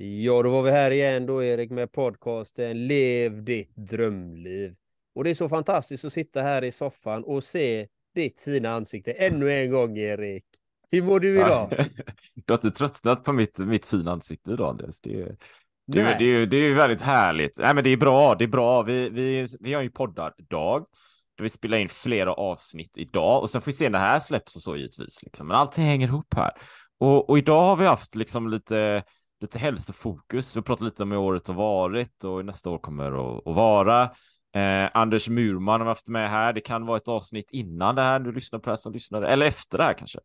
Ja, då var vi här igen då Erik med podcasten Lev ditt drömliv. Och det är så fantastiskt att sitta här i soffan och se ditt fina ansikte ännu en gång Erik. Hur mår du idag? du har inte tröttnat på mitt, mitt fina ansikte idag Andreas. Det, är, det, är, det, är, det är väldigt härligt. Nej, men det är bra, det är bra. Vi, vi, vi har ju poddardag där vi spelar in flera avsnitt idag och sen får vi se när det här släpps och så givetvis. Liksom. Men allting hänger ihop här. Och, och idag har vi haft liksom lite lite hälsofokus. Vi pratar lite om hur året har varit och nästa år kommer att, att vara. Eh, Anders Murman har vi haft med här. Det kan vara ett avsnitt innan det här. Du lyssnar på det här som lyssnade, eller efter det här kanske.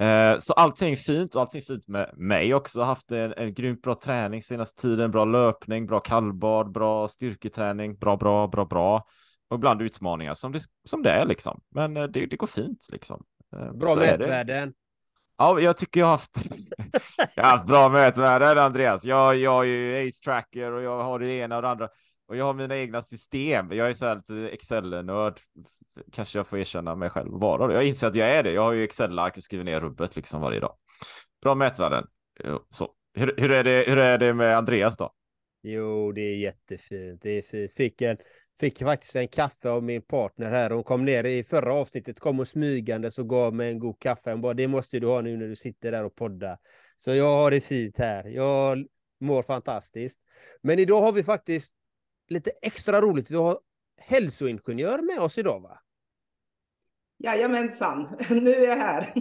Eh, så allting fint och allting fint med mig också. Haft en, en grymt bra träning senaste tiden. Bra löpning, bra kallbad, bra styrketräning. Bra, bra, bra, bra. Och ibland utmaningar som det, som det är liksom. Men eh, det, det går fint liksom. Eh, bra mätvärden. Ja, jag tycker jag har haft, jag har haft bra mätvärden, Andreas. Jag, jag är ju Ace Tracker och jag har det ena och det andra. Och jag har mina egna system. Jag är så här lite Excel-nörd. Kanske jag får erkänna mig själv vara det. Jag inser att jag är det. Jag har ju Excel-ark och skriver ner rubbet liksom varje dag. Bra mätvärden. Så. Hur, hur, är det, hur är det med Andreas då? Jo, det är jättefint. Det är fint. Fick en Fick faktiskt en kaffe av min partner här. Hon kom ner i förra avsnittet, kom och smygande och gav mig en god kaffe. Hon bara, det måste du ha nu när du sitter där och poddar. Så jag har det fint här. Jag mår fantastiskt. Men idag har vi faktiskt lite extra roligt. Vi har hälsoingenjör med oss idag va? Jajamensan, nu är jag här.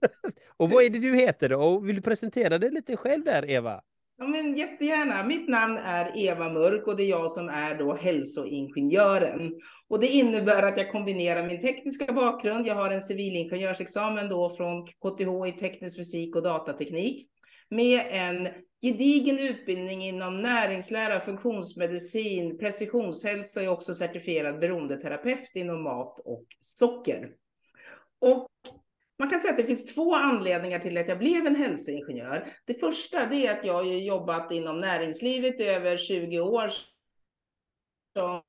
och vad är det du heter då? Och vill du presentera dig lite själv där Eva? Ja, men jättegärna. Mitt namn är Eva Mörk och det är jag som är då hälsoingenjören. Och det innebär att jag kombinerar min tekniska bakgrund. Jag har en civilingenjörsexamen då från KTH i teknisk fysik och datateknik med en gedigen utbildning inom näringslära, funktionsmedicin, precisionshälsa och också certifierad beroendeterapeut inom mat och socker. Och man kan säga att det finns två anledningar till att jag blev en hälsoingenjör. Det första det är att jag har jobbat inom näringslivet i över 20 år som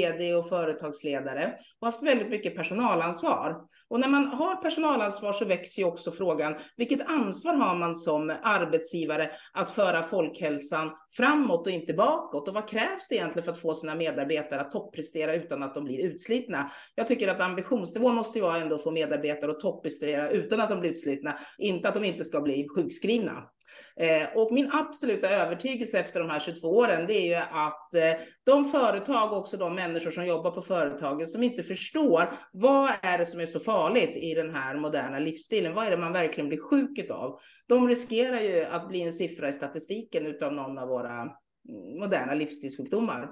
vd och företagsledare och haft väldigt mycket personalansvar. Och när man har personalansvar så växer ju också frågan, vilket ansvar har man som arbetsgivare att föra folkhälsan framåt och inte bakåt? Och vad krävs det egentligen för att få sina medarbetare att topprestera utan att de blir utslitna? Jag tycker att ambitionsnivån måste ju vara ändå att få medarbetare att topprestera utan att de blir utslitna, inte att de inte ska bli sjukskrivna. Eh, och min absoluta övertygelse efter de här 22 åren, det är ju att eh, de företag, också de människor som jobbar på företagen, som inte förstår vad är det som är så farligt i den här moderna livsstilen? Vad är det man verkligen blir sjuk av? De riskerar ju att bli en siffra i statistiken utav någon av våra mm, moderna livsstilssjukdomar.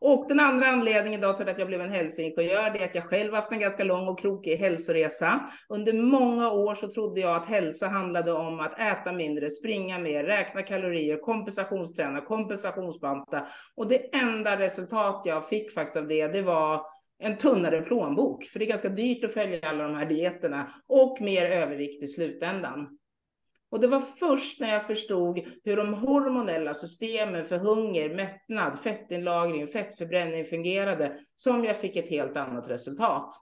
Och den andra anledningen då till att jag blev en hälsoingenjör, det är att jag själv haft en ganska lång och krokig hälsoresa. Under många år så trodde jag att hälsa handlade om att äta mindre, springa mer, räkna kalorier, kompensationsträna, kompensationsbanta. Och det enda resultat jag fick faktiskt av det, det var en tunnare plånbok, för det är ganska dyrt att följa alla de här dieterna och mer övervikt i slutändan. Och det var först när jag förstod hur de hormonella systemen för hunger, mättnad, fettinlagring, fettförbränning fungerade som jag fick ett helt annat resultat.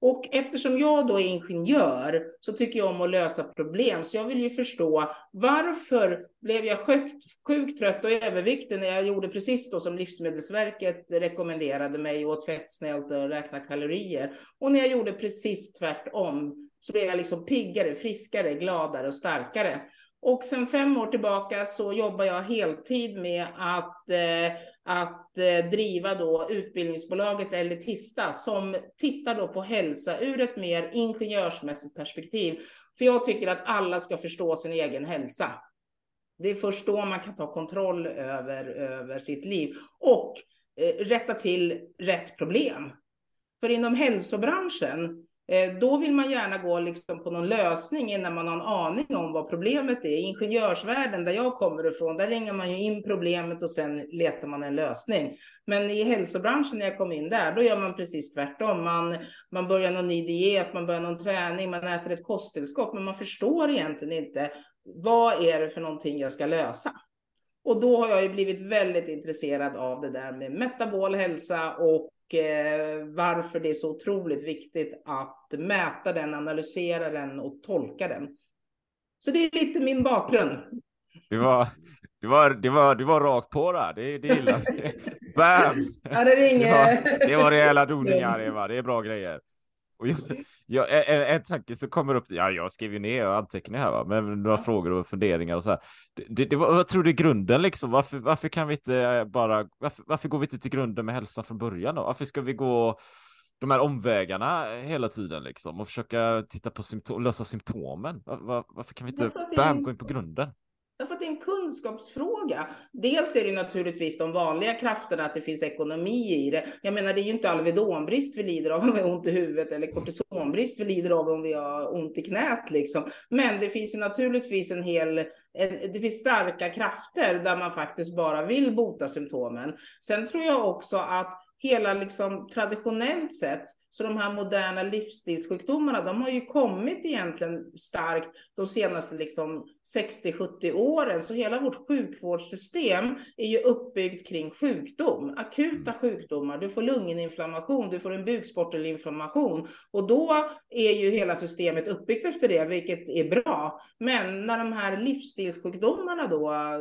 Och eftersom jag då är ingenjör så tycker jag om att lösa problem. Så jag vill ju förstå varför blev jag sjukt, sjukt trött och överviktig när jag gjorde precis då som Livsmedelsverket rekommenderade mig, åt fettsnällt och räkna kalorier. Och när jag gjorde precis tvärtom så blev jag liksom piggare, friskare, gladare och starkare. Och sen fem år tillbaka så jobbar jag heltid med att, eh, att eh, driva då utbildningsbolaget Elitista som tittar då på hälsa ur ett mer ingenjörsmässigt perspektiv. För jag tycker att alla ska förstå sin egen hälsa. Det är först då man kan ta kontroll över, över sitt liv och eh, rätta till rätt problem. För inom hälsobranschen Eh, Eh, då vill man gärna gå liksom på någon lösning innan man har en aning om vad problemet är. I ingenjörsvärlden där jag kommer ifrån, där ringer man ju in problemet och sen letar man en lösning. Men i hälsobranschen när jag kom in där, då gör man precis tvärtom. Man, man börjar någon ny diet, man börjar någon träning, man äter ett kosttillskott, men man förstår egentligen inte vad är det för någonting jag ska lösa. Och då har jag ju blivit väldigt intresserad av det där med metabol hälsa och varför det är så otroligt viktigt att mäta den, analysera den och tolka den. Så det är lite min bakgrund. Det var, det var, det var, det var rakt på där. Det, det gillar vi. Bam! Ja, det, ringer. det, var, det var rejäla doningar, Eva. Det är bra grejer. Och jag, jag, en, en tanke som kommer upp, ja, jag skriver ju ner och antecknar här, va? men några ja. frågor och funderingar och så här. Det, det, det var, jag tror det är grunden liksom. Varför, varför kan vi inte bara, varför, varför går vi inte till grunden med hälsan från början då? Varför ska vi gå de här omvägarna hela tiden liksom och försöka titta på symptom, lösa symptomen? Var, var, varför kan vi inte bam, gå in på grunden? Därför att det är en kunskapsfråga. Dels är det naturligtvis de vanliga krafterna, att det finns ekonomi i det. Jag menar, det är ju inte Alvedonbrist vi lider av om vi har ont i huvudet eller kortisonbrist vi lider av om vi har ont i knät liksom. Men det finns ju naturligtvis en hel, en, det finns starka krafter där man faktiskt bara vill bota symptomen. Sen tror jag också att hela liksom traditionellt sett så de här moderna livsstilssjukdomarna, de har ju kommit egentligen starkt de senaste liksom 60-70 åren. Så hela vårt sjukvårdssystem är ju uppbyggt kring sjukdom, akuta mm. sjukdomar. Du får lunginflammation, du får en bukspottelinflammation och då är ju hela systemet uppbyggt efter det, vilket är bra. Men när de här livsstilssjukdomarna då eh,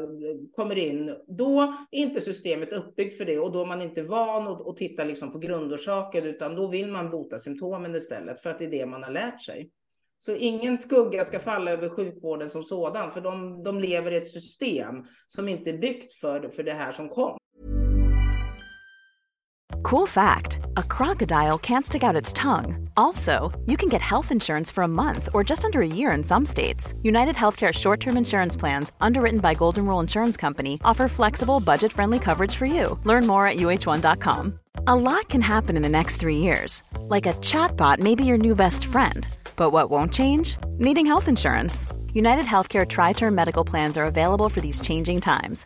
kommer in, då är inte systemet uppbyggt för det och då är man inte van att, att titta liksom på grundorsaken, utan då vill man man bota symptomen istället, för att det är det man har lärt sig. Så ingen skugga ska falla över sjukvården som sådan, för de, de lever i ett system som inte är byggt för, för det här som kom. Cool fact a crocodile can't stick out its tongue. Also, you can get health insurance for a month or just under a year in some states. United Healthcare short term insurance plans, underwritten by Golden Rule Insurance Company, offer flexible, budget friendly coverage for you. Learn more at uh1.com. A lot can happen in the next three years. Like a chatbot may be your new best friend. But what won't change? Needing health insurance. United Healthcare Tri Term Medical Plans are available for these changing times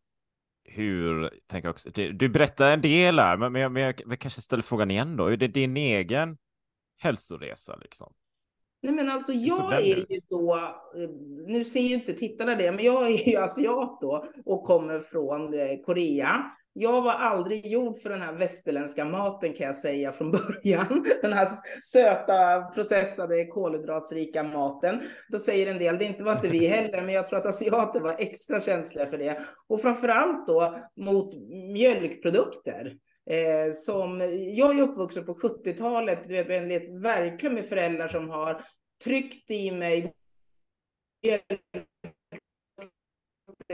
hur, tänker också, du, du berättar en del här, men, men, jag, men jag kanske ställer frågan igen då. Är det din egen hälsoresa liksom? Nej men alltså jag är ju då, nu ser ju inte tittarna det, men jag är ju asiat då och kommer från eh, Korea. Jag var aldrig gjord för den här västerländska maten kan jag säga från början. Den här söta processade kolhydratsrika maten. Då säger en del, det inte var inte vi heller, men jag tror att asiater var extra känsliga för det. Och framförallt då mot mjölkprodukter. Eh, som, jag är uppvuxen på 70-talet, du vet, verkligen med föräldrar som har tryckt i mig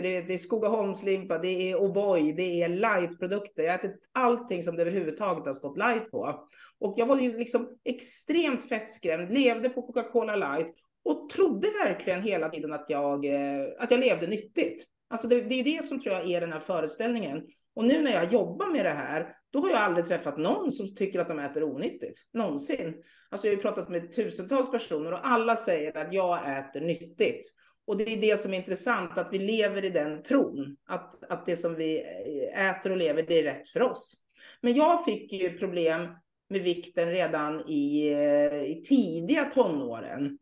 det är, det är Skogaholmslimpa, det är O'boy, det är lightprodukter. Jag har ätit allting som det överhuvudtaget har stått light på. Och jag var ju liksom extremt fettskrämd, levde på Coca-Cola light och trodde verkligen hela tiden att jag, eh, att jag levde nyttigt. Alltså det, det är det som tror jag är den här föreställningen. Och nu när jag jobbar med det här, då har jag aldrig träffat någon som tycker att de äter onyttigt. Någonsin. Alltså jag har ju pratat med tusentals personer och alla säger att jag äter nyttigt. Och det är det som är intressant, att vi lever i den tron. Att, att det som vi eh, äter och lever, det är rätt för oss. Men jag fick ju problem med vikten redan i, eh, i tidiga tonåren.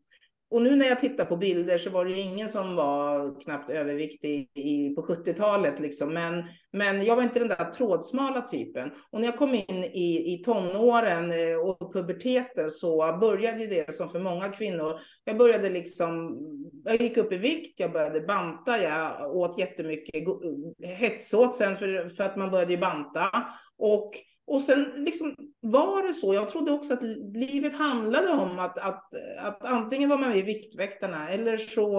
Och nu när jag tittar på bilder så var det ju ingen som var knappt överviktig i, på 70-talet. Liksom. Men, men jag var inte den där trådsmala typen. Och när jag kom in i, i tonåren eh, och puberteten så började det som för många kvinnor. Jag började liksom, jag gick upp i vikt, jag började banta, jag åt jättemycket, hetsåt sen för, för att man började banta. Och och sen liksom var det så. Jag trodde också att livet handlade om att, att, att antingen var man med i Viktväktarna eller så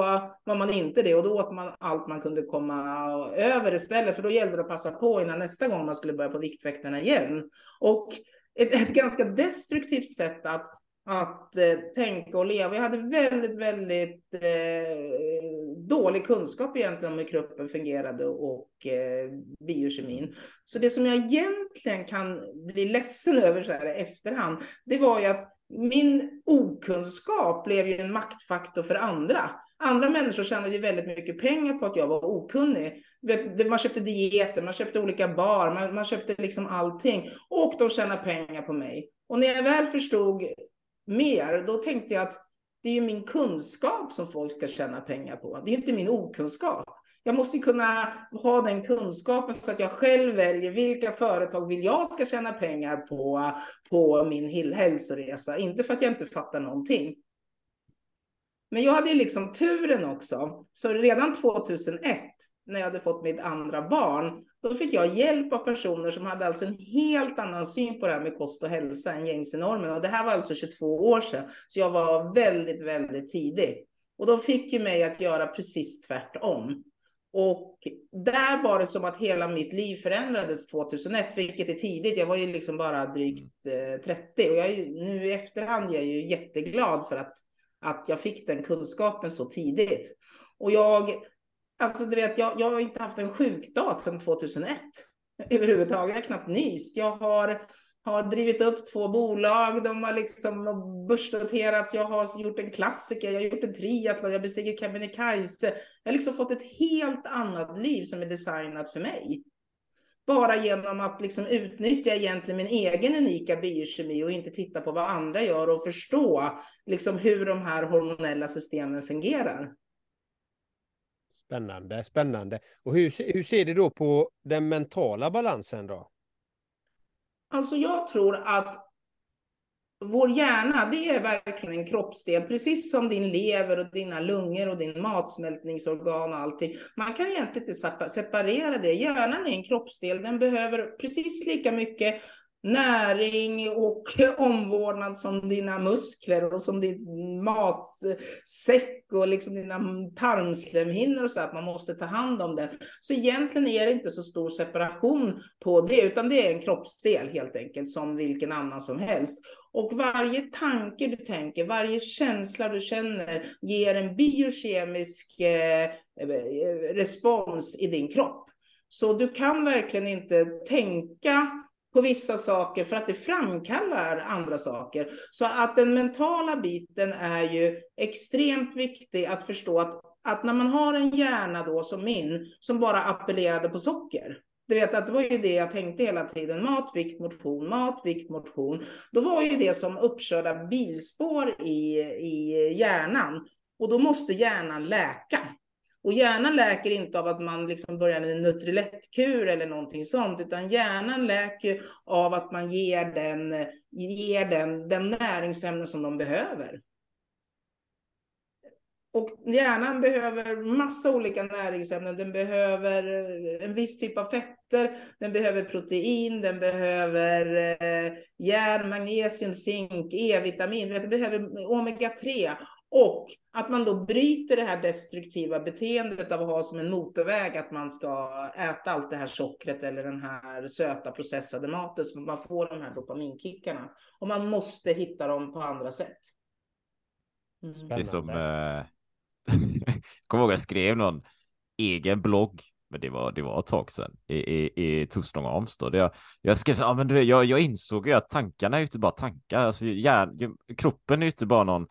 var man inte det och då åt man allt man kunde komma över istället för då gällde det att passa på innan nästa gång man skulle börja på Viktväktarna igen. Och ett, ett ganska destruktivt sätt att att eh, tänka och leva. Jag hade väldigt, väldigt eh, dålig kunskap egentligen om hur kroppen fungerade och eh, biokemin. Så det som jag egentligen kan bli ledsen över så här i efterhand, det var ju att min okunskap blev ju en maktfaktor för andra. Andra människor tjänade ju väldigt mycket pengar på att jag var okunnig. Man köpte dieter, man köpte olika bar, man, man köpte liksom allting. Och de tjänade pengar på mig. Och när jag väl förstod mer, då tänkte jag att det är ju min kunskap som folk ska tjäna pengar på. Det är inte min okunskap. Jag måste kunna ha den kunskapen så att jag själv väljer vilka företag vill jag ska tjäna pengar på, på min hälsoresa. Inte för att jag inte fattar någonting. Men jag hade ju liksom turen också. Så redan 2001 när jag hade fått mitt andra barn, då fick jag hjälp av personer som hade alltså en helt annan syn på det här med kost och hälsa än gängse normen. Och det här var alltså 22 år sedan, så jag var väldigt, väldigt tidig. Och de fick ju mig att göra precis tvärtom. Och där var det som att hela mitt liv förändrades 2001, vilket är tidigt. Jag var ju liksom bara drygt eh, 30 och jag, nu i efterhand är jag ju jätteglad för att, att jag fick den kunskapen så tidigt. Och jag Alltså, du vet, jag, jag har inte haft en sjukdag sedan 2001 överhuvudtaget. Jag har knappt nyst. Jag har, har drivit upp två bolag. De har liksom börsnoterats. Jag har gjort en klassiker. Jag har gjort en triathlon. Jag har bestigit Kebnekaise. Jag har liksom fått ett helt annat liv som är designat för mig. Bara genom att liksom utnyttja egentligen min egen unika biokemi och inte titta på vad andra gör och förstå liksom hur de här hormonella systemen fungerar. Spännande, spännande. Och hur, hur ser du då på den mentala balansen då? Alltså jag tror att vår hjärna, det är verkligen en kroppsdel, precis som din lever och dina lungor och din matsmältningsorgan och allting. Man kan egentligen inte separera det. Hjärnan är en kroppsdel, den behöver precis lika mycket näring och omvårdnad som dina muskler och som din matsäck och liksom dina tarmslemhinnor och så att man måste ta hand om den. Så egentligen är det inte så stor separation på det, utan det är en kroppsdel helt enkelt som vilken annan som helst. Och varje tanke du tänker, varje känsla du känner ger en biokemisk eh, eh respons i din kropp. Så du kan verkligen inte tänka på vissa saker för att det framkallar andra saker. Så att den mentala biten är ju extremt viktig att förstå att, att när man har en hjärna då som min som bara appellerade på socker. Du vet att det var ju det jag tänkte hela tiden. Mat, vikt, motion, mat, vikt, motion. Då var ju det som uppkörda bilspår i, i hjärnan. Och då måste hjärnan läka. Och hjärnan läker inte av att man liksom börjar en Nutrilettkur eller någonting sånt, utan hjärnan läker av att man ger den, ger den, den näringsämnen som de behöver. Och hjärnan behöver massa olika näringsämnen. Den behöver eh, en viss typ av fetter, den behöver protein, den behöver eh, järn, magnesium, zink, E-vitamin, den behöver omega-3. Och att man då bryter det här destruktiva beteendet av att ha som en motorväg att man ska äta allt det här sockret eller den här söta processade maten så man får de här dopaminkickarna. Och man måste hitta dem på andra sätt. Mm. Det är som, eh, kommer ihåg jag skrev någon egen blogg men det var, det var ett tag sedan i, i, i Torsdagen Amstad. Jag, jag skrev så ja, men du, jag, jag insåg ju att tankarna är ju inte bara tankar, alltså hjärn, kroppen är ju inte bara någon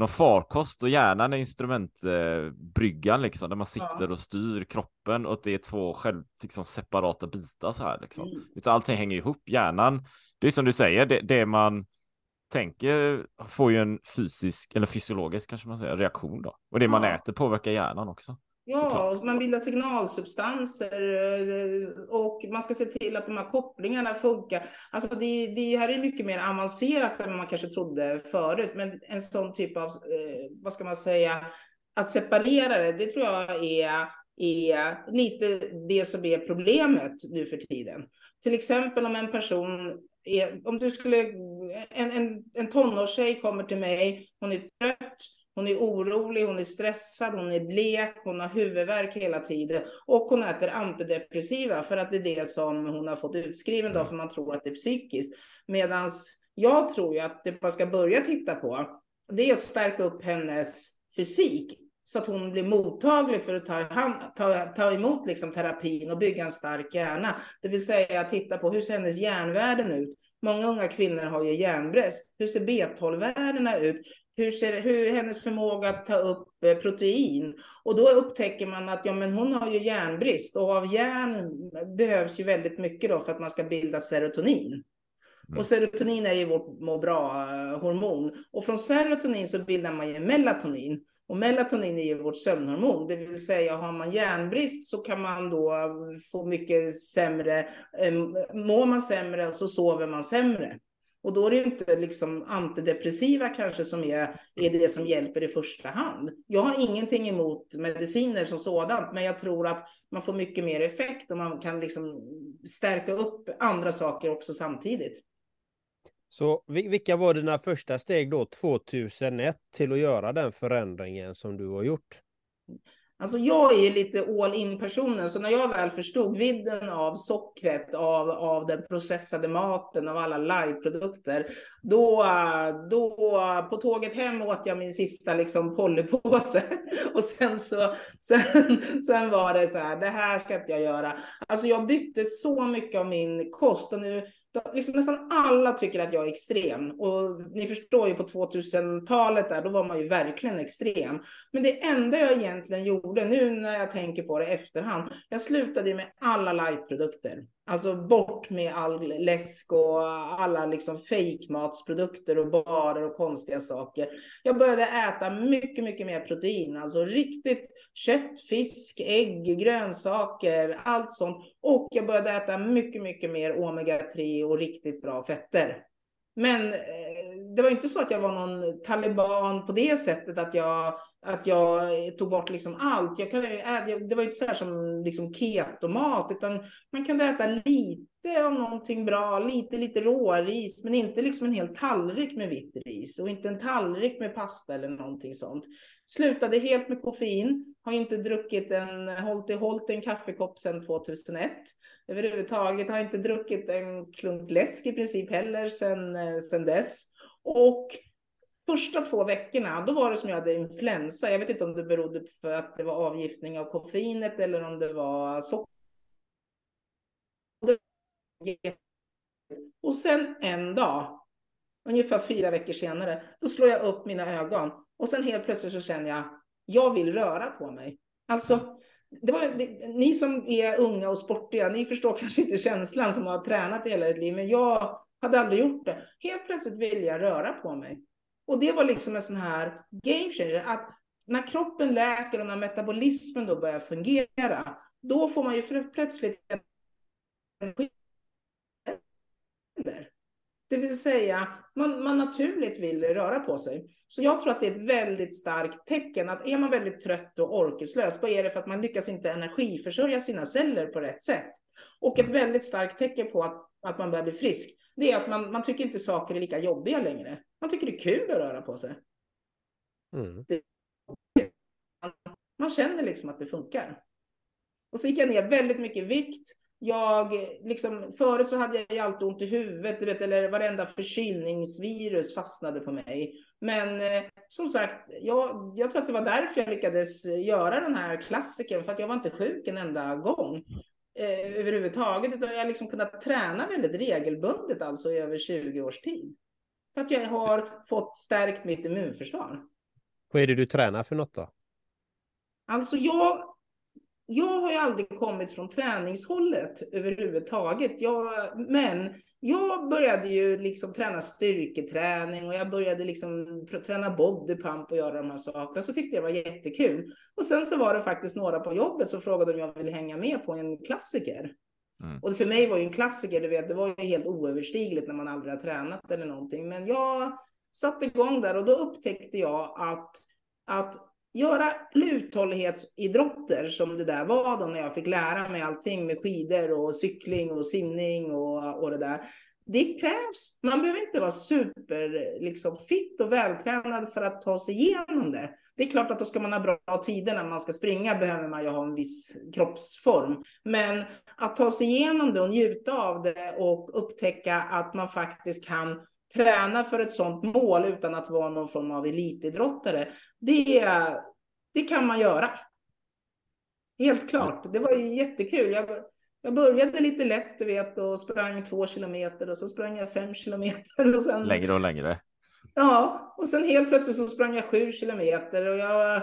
någon farkost och hjärnan är instrumentbryggan eh, liksom, där man sitter och styr kroppen och det är två själv, liksom, separata bitar så här liksom. Mm. Utan allting hänger ihop. Hjärnan, det är som du säger, det, det man tänker får ju en fysisk eller fysiologisk kanske man säger reaktion då. Och det ja. man äter påverkar hjärnan också. Ja, man bildar signalsubstanser eh, och man ska se till att de här kopplingarna funkar. Alltså det, det här är mycket mer avancerat än man kanske trodde förut, men en sån typ av, eh, vad ska man säga, att separera det, det tror jag är, är lite det som är problemet nu för tiden. Till exempel om en person är, om du skulle, en, en, en tonårstjej kommer till mig, hon är trött, hon är orolig, hon är stressad, hon är blek, hon har huvudvärk hela tiden och hon äter antidepressiva för att det är det som hon har fått utskriven då för man tror att det är psykiskt. Medan jag tror ju att det man ska börja titta på det är att stärka upp hennes fysik så att hon blir mottaglig för att ta, ta, ta emot liksom terapin och bygga en stark hjärna. Det vill säga titta på hur ser hennes hjärnvärden ut? Många unga kvinnor har ju järnbrist. Hur ser B12-värdena ut? Hur ser hur hennes förmåga att ta upp eh, protein? Och då upptäcker man att ja, men hon har ju järnbrist och av järn behövs ju väldigt mycket då för att man ska bilda serotonin. Mm. Och serotonin är ju vårt må bra-hormon. Eh, och från serotonin så bildar man ju melatonin. Och melatonin är ju vårt sömnhormon, det vill säga har man järnbrist så kan man då få mycket sämre, eh, mår man sämre och så sover man sämre. Och då är det inte liksom antidepressiva kanske som är, är det som hjälper i första hand. Jag har ingenting emot mediciner som sådant, men jag tror att man får mycket mer effekt och man kan liksom stärka upp andra saker också samtidigt. Så vilka var dina första steg då 2001 till att göra den förändringen som du har gjort? Alltså jag är ju lite all in personen, så när jag väl förstod vidden av sockret, av, av den processade maten, av alla lightprodukter, då, då på tåget hem åt jag min sista liksom polypåse. Och sen så, sen, sen var det så här, det här ska inte jag göra. Alltså jag bytte så mycket av min kost och nu liksom nästan alla tycker att jag är extrem. Och ni förstår ju på 2000-talet där, då var man ju verkligen extrem. Men det enda jag egentligen gjorde, nu när jag tänker på det i efterhand, jag slutade med alla lightprodukter. Alltså bort med all läsk och alla liksom fejkmatsprodukter och barer och konstiga saker. Jag började äta mycket, mycket mer protein, alltså riktigt kött, fisk, ägg, grönsaker, allt sånt. Och jag började äta mycket, mycket mer omega-3 och riktigt bra fetter. Men eh, det var inte så att jag var någon taliban på det sättet att jag, att jag eh, tog bort liksom allt. Jag kan, eh, det var inte så här som liksom ketomat, utan man kan äta lite av någonting bra, lite, lite råris, men inte liksom en hel tallrik med vitt ris och inte en tallrik med pasta eller någonting sånt. Slutade helt med koffein, har inte druckit en, hållit, hållit en kaffekopp sedan 2001. Överhuvudtaget har inte druckit en klunk läsk i princip heller sedan, eh, sedan dess. Och första två veckorna, då var det som jag hade influensa. Jag vet inte om det berodde på att det var avgiftning av koffeinet eller om det var socker. Och sen en dag, ungefär fyra veckor senare, då slår jag upp mina ögon och sen helt plötsligt så känner jag, jag vill röra på mig. Alltså, det var, det, ni som är unga och sportiga, ni förstår kanske inte känslan som har tränat hela ett liv, men jag hade aldrig gjort det. Helt plötsligt ville jag röra på mig. Och det var liksom en sån här game changer, att när kroppen läker och när metabolismen då börjar fungera, då får man ju plötsligt energi. Det vill säga, man, man naturligt vill röra på sig. Så jag tror att det är ett väldigt starkt tecken att är man väldigt trött och orkeslös, vad är det för att man lyckas inte energiförsörja sina celler på rätt sätt? Och ett väldigt starkt tecken på att, att man börjar bli frisk, det är att man, man tycker inte saker är lika jobbiga längre. Man tycker det är kul att röra på sig. Mm. Man känner liksom att det funkar. Och så gick jag ner väldigt mycket vikt jag, liksom, förut så hade jag alltid ont i huvudet, du vet, eller varenda förkylningsvirus fastnade på mig. Men eh, som sagt, jag, jag tror att det var därför jag lyckades göra den här klassiken, för att jag var inte sjuk en enda gång eh, överhuvudtaget, utan jag har liksom kunnat träna väldigt regelbundet, alltså i över 20 års tid. För att jag har fått stärkt mitt immunförsvar. Vad är det du tränar för något då? Alltså jag jag har ju aldrig kommit från träningshållet överhuvudtaget. Jag, men jag började ju liksom träna styrketräning och jag började liksom träna bodypump och göra de här sakerna. Så tyckte jag det var jättekul. Och sen så var det faktiskt några på jobbet som frågade om jag ville hänga med på en klassiker. Mm. Och för mig var ju en klassiker, du vet, det var ju helt oöverstigligt när man aldrig har tränat eller någonting. Men jag satte igång där och då upptäckte jag att, att göra uthållighetsidrotter som det där var då när jag fick lära mig allting med skidor och cykling och simning och, och det där. det krävs. Man behöver inte vara super liksom, fit och vältränad för att ta sig igenom det. Det är klart att då ska man ha bra tider när man ska springa behöver man ju ha en viss kroppsform. Men att ta sig igenom det och njuta av det och upptäcka att man faktiskt kan träna för ett sådant mål utan att vara någon form av elitidrottare. Det, det kan man göra. Helt klart. Det var jättekul. Jag, jag började lite lätt, du vet, och sprang två kilometer och så sprang jag fem kilometer. Och sen, längre och längre. Ja, och sen helt plötsligt så sprang jag sju kilometer och jag,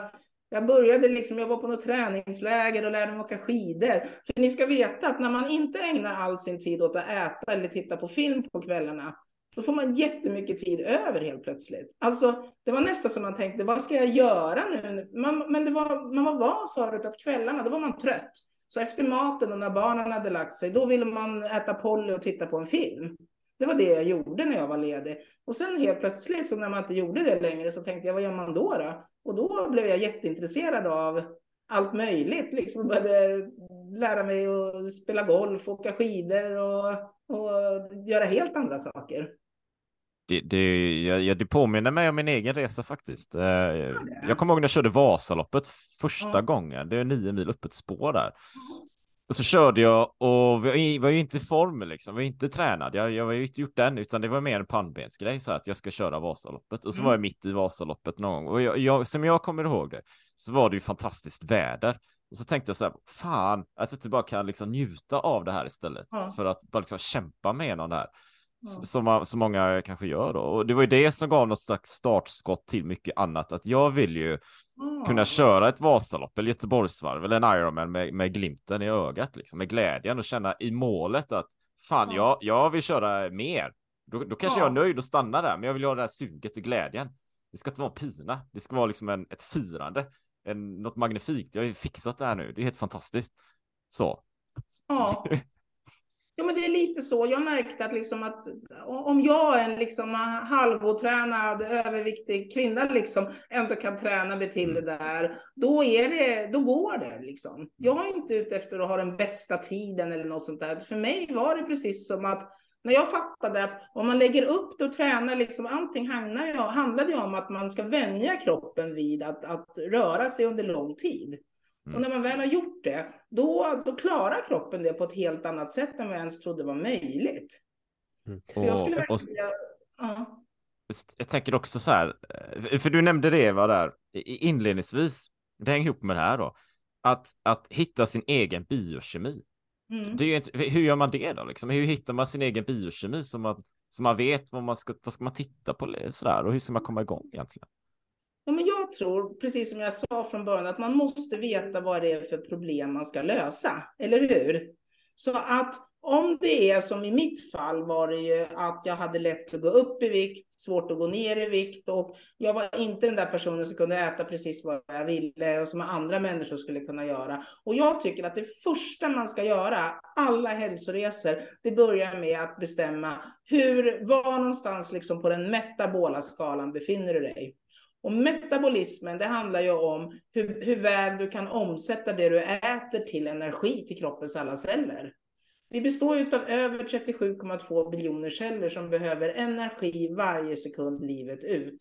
jag började liksom, jag var på något träningsläger och lärde mig åka skidor. För ni ska veta att när man inte ägnar all sin tid åt att äta eller titta på film på kvällarna, då får man jättemycket tid över helt plötsligt. Alltså, det var nästan som man tänkte, vad ska jag göra nu? Man, men det var, man var van förut att kvällarna, då var man trött. Så efter maten och när barnen hade lagt sig, då ville man äta Polly och titta på en film. Det var det jag gjorde när jag var ledig. Och sen helt plötsligt, så när man inte gjorde det längre, så tänkte jag, vad gör man då? då? Och då blev jag jätteintresserad av allt möjligt. Liksom började lära mig att spela golf, åka skidor och, och göra helt andra saker. Det, det, jag, det påminner mig om min egen resa faktiskt. Eh, jag kommer ihåg när jag körde Vasaloppet första ja. gången. Det är nio mil öppet spår där. Och så körde jag och vi var ju inte i form liksom, vi var inte tränad. Jag, jag var ju inte gjort den, utan det var mer en pannbensgrej så att jag ska köra Vasaloppet. Och så mm. var jag mitt i Vasaloppet någon gång. Och jag, jag, som jag kommer ihåg det så var det ju fantastiskt väder. Och så tänkte jag så här, fan, att jag inte bara kan liksom njuta av det här istället ja. för att bara liksom kämpa med någon där. Ja. Som, som många kanske gör då. Och det var ju det som gav något slags startskott till mycket annat. Att jag vill ju kunna köra ett Vasalopp eller Göteborgsvarv eller en Ironman med, med glimten i ögat, liksom, med glädjen och känna i målet att fan, jag, jag vill köra mer. Då, då kanske jag är nöjd och stannar där, men jag vill ha det här suget och glädjen. Det ska inte vara pina, det ska vara liksom en, ett firande, en, något magnifikt. Jag har fixat det här nu, det är helt fantastiskt. Så. Ja. Ja, men det är lite så. Jag märkte att, liksom att om jag, en liksom halvotränad, överviktig kvinna, liksom ändå kan träna mig till det mm. där, då, är det, då går det. Liksom. Jag är inte ute efter att ha den bästa tiden eller något sånt där. För mig var det precis som att när jag fattade att om man lägger upp det och tränar, liksom, allting handlar ju, handlade ju om att man ska vänja kroppen vid att, att röra sig under lång tid. Mm. Och när man väl har gjort det, då, då klarar kroppen det på ett helt annat sätt än vad jag ens trodde var möjligt. Mm. Så jag skulle och, vilja... Ja. Jag tänker också så här, eh, för du nämnde det Eva där inledningsvis, det hänger ihop med det här då, att, att hitta sin egen biokemi. Mm. Det är inte, hur gör man det då? Liksom? Hur hittar man sin egen biokemi så man, så man vet vad man ska, vad ska man titta på sådär och hur ska man komma igång egentligen? Jag tror, precis som jag sa från början, att man måste veta vad det är för problem man ska lösa, eller hur? Så att om det är som i mitt fall var det ju att jag hade lätt att gå upp i vikt, svårt att gå ner i vikt och jag var inte den där personen som kunde äta precis vad jag ville och som andra människor skulle kunna göra. Och jag tycker att det första man ska göra, alla hälsoresor, det börjar med att bestämma hur, var någonstans liksom på den metabola skalan befinner du dig? Och metabolismen, det handlar ju om hur, hur väl du kan omsätta det du äter till energi till kroppens alla celler. Vi består ju av över 37,2 biljoner celler som behöver energi varje sekund livet ut.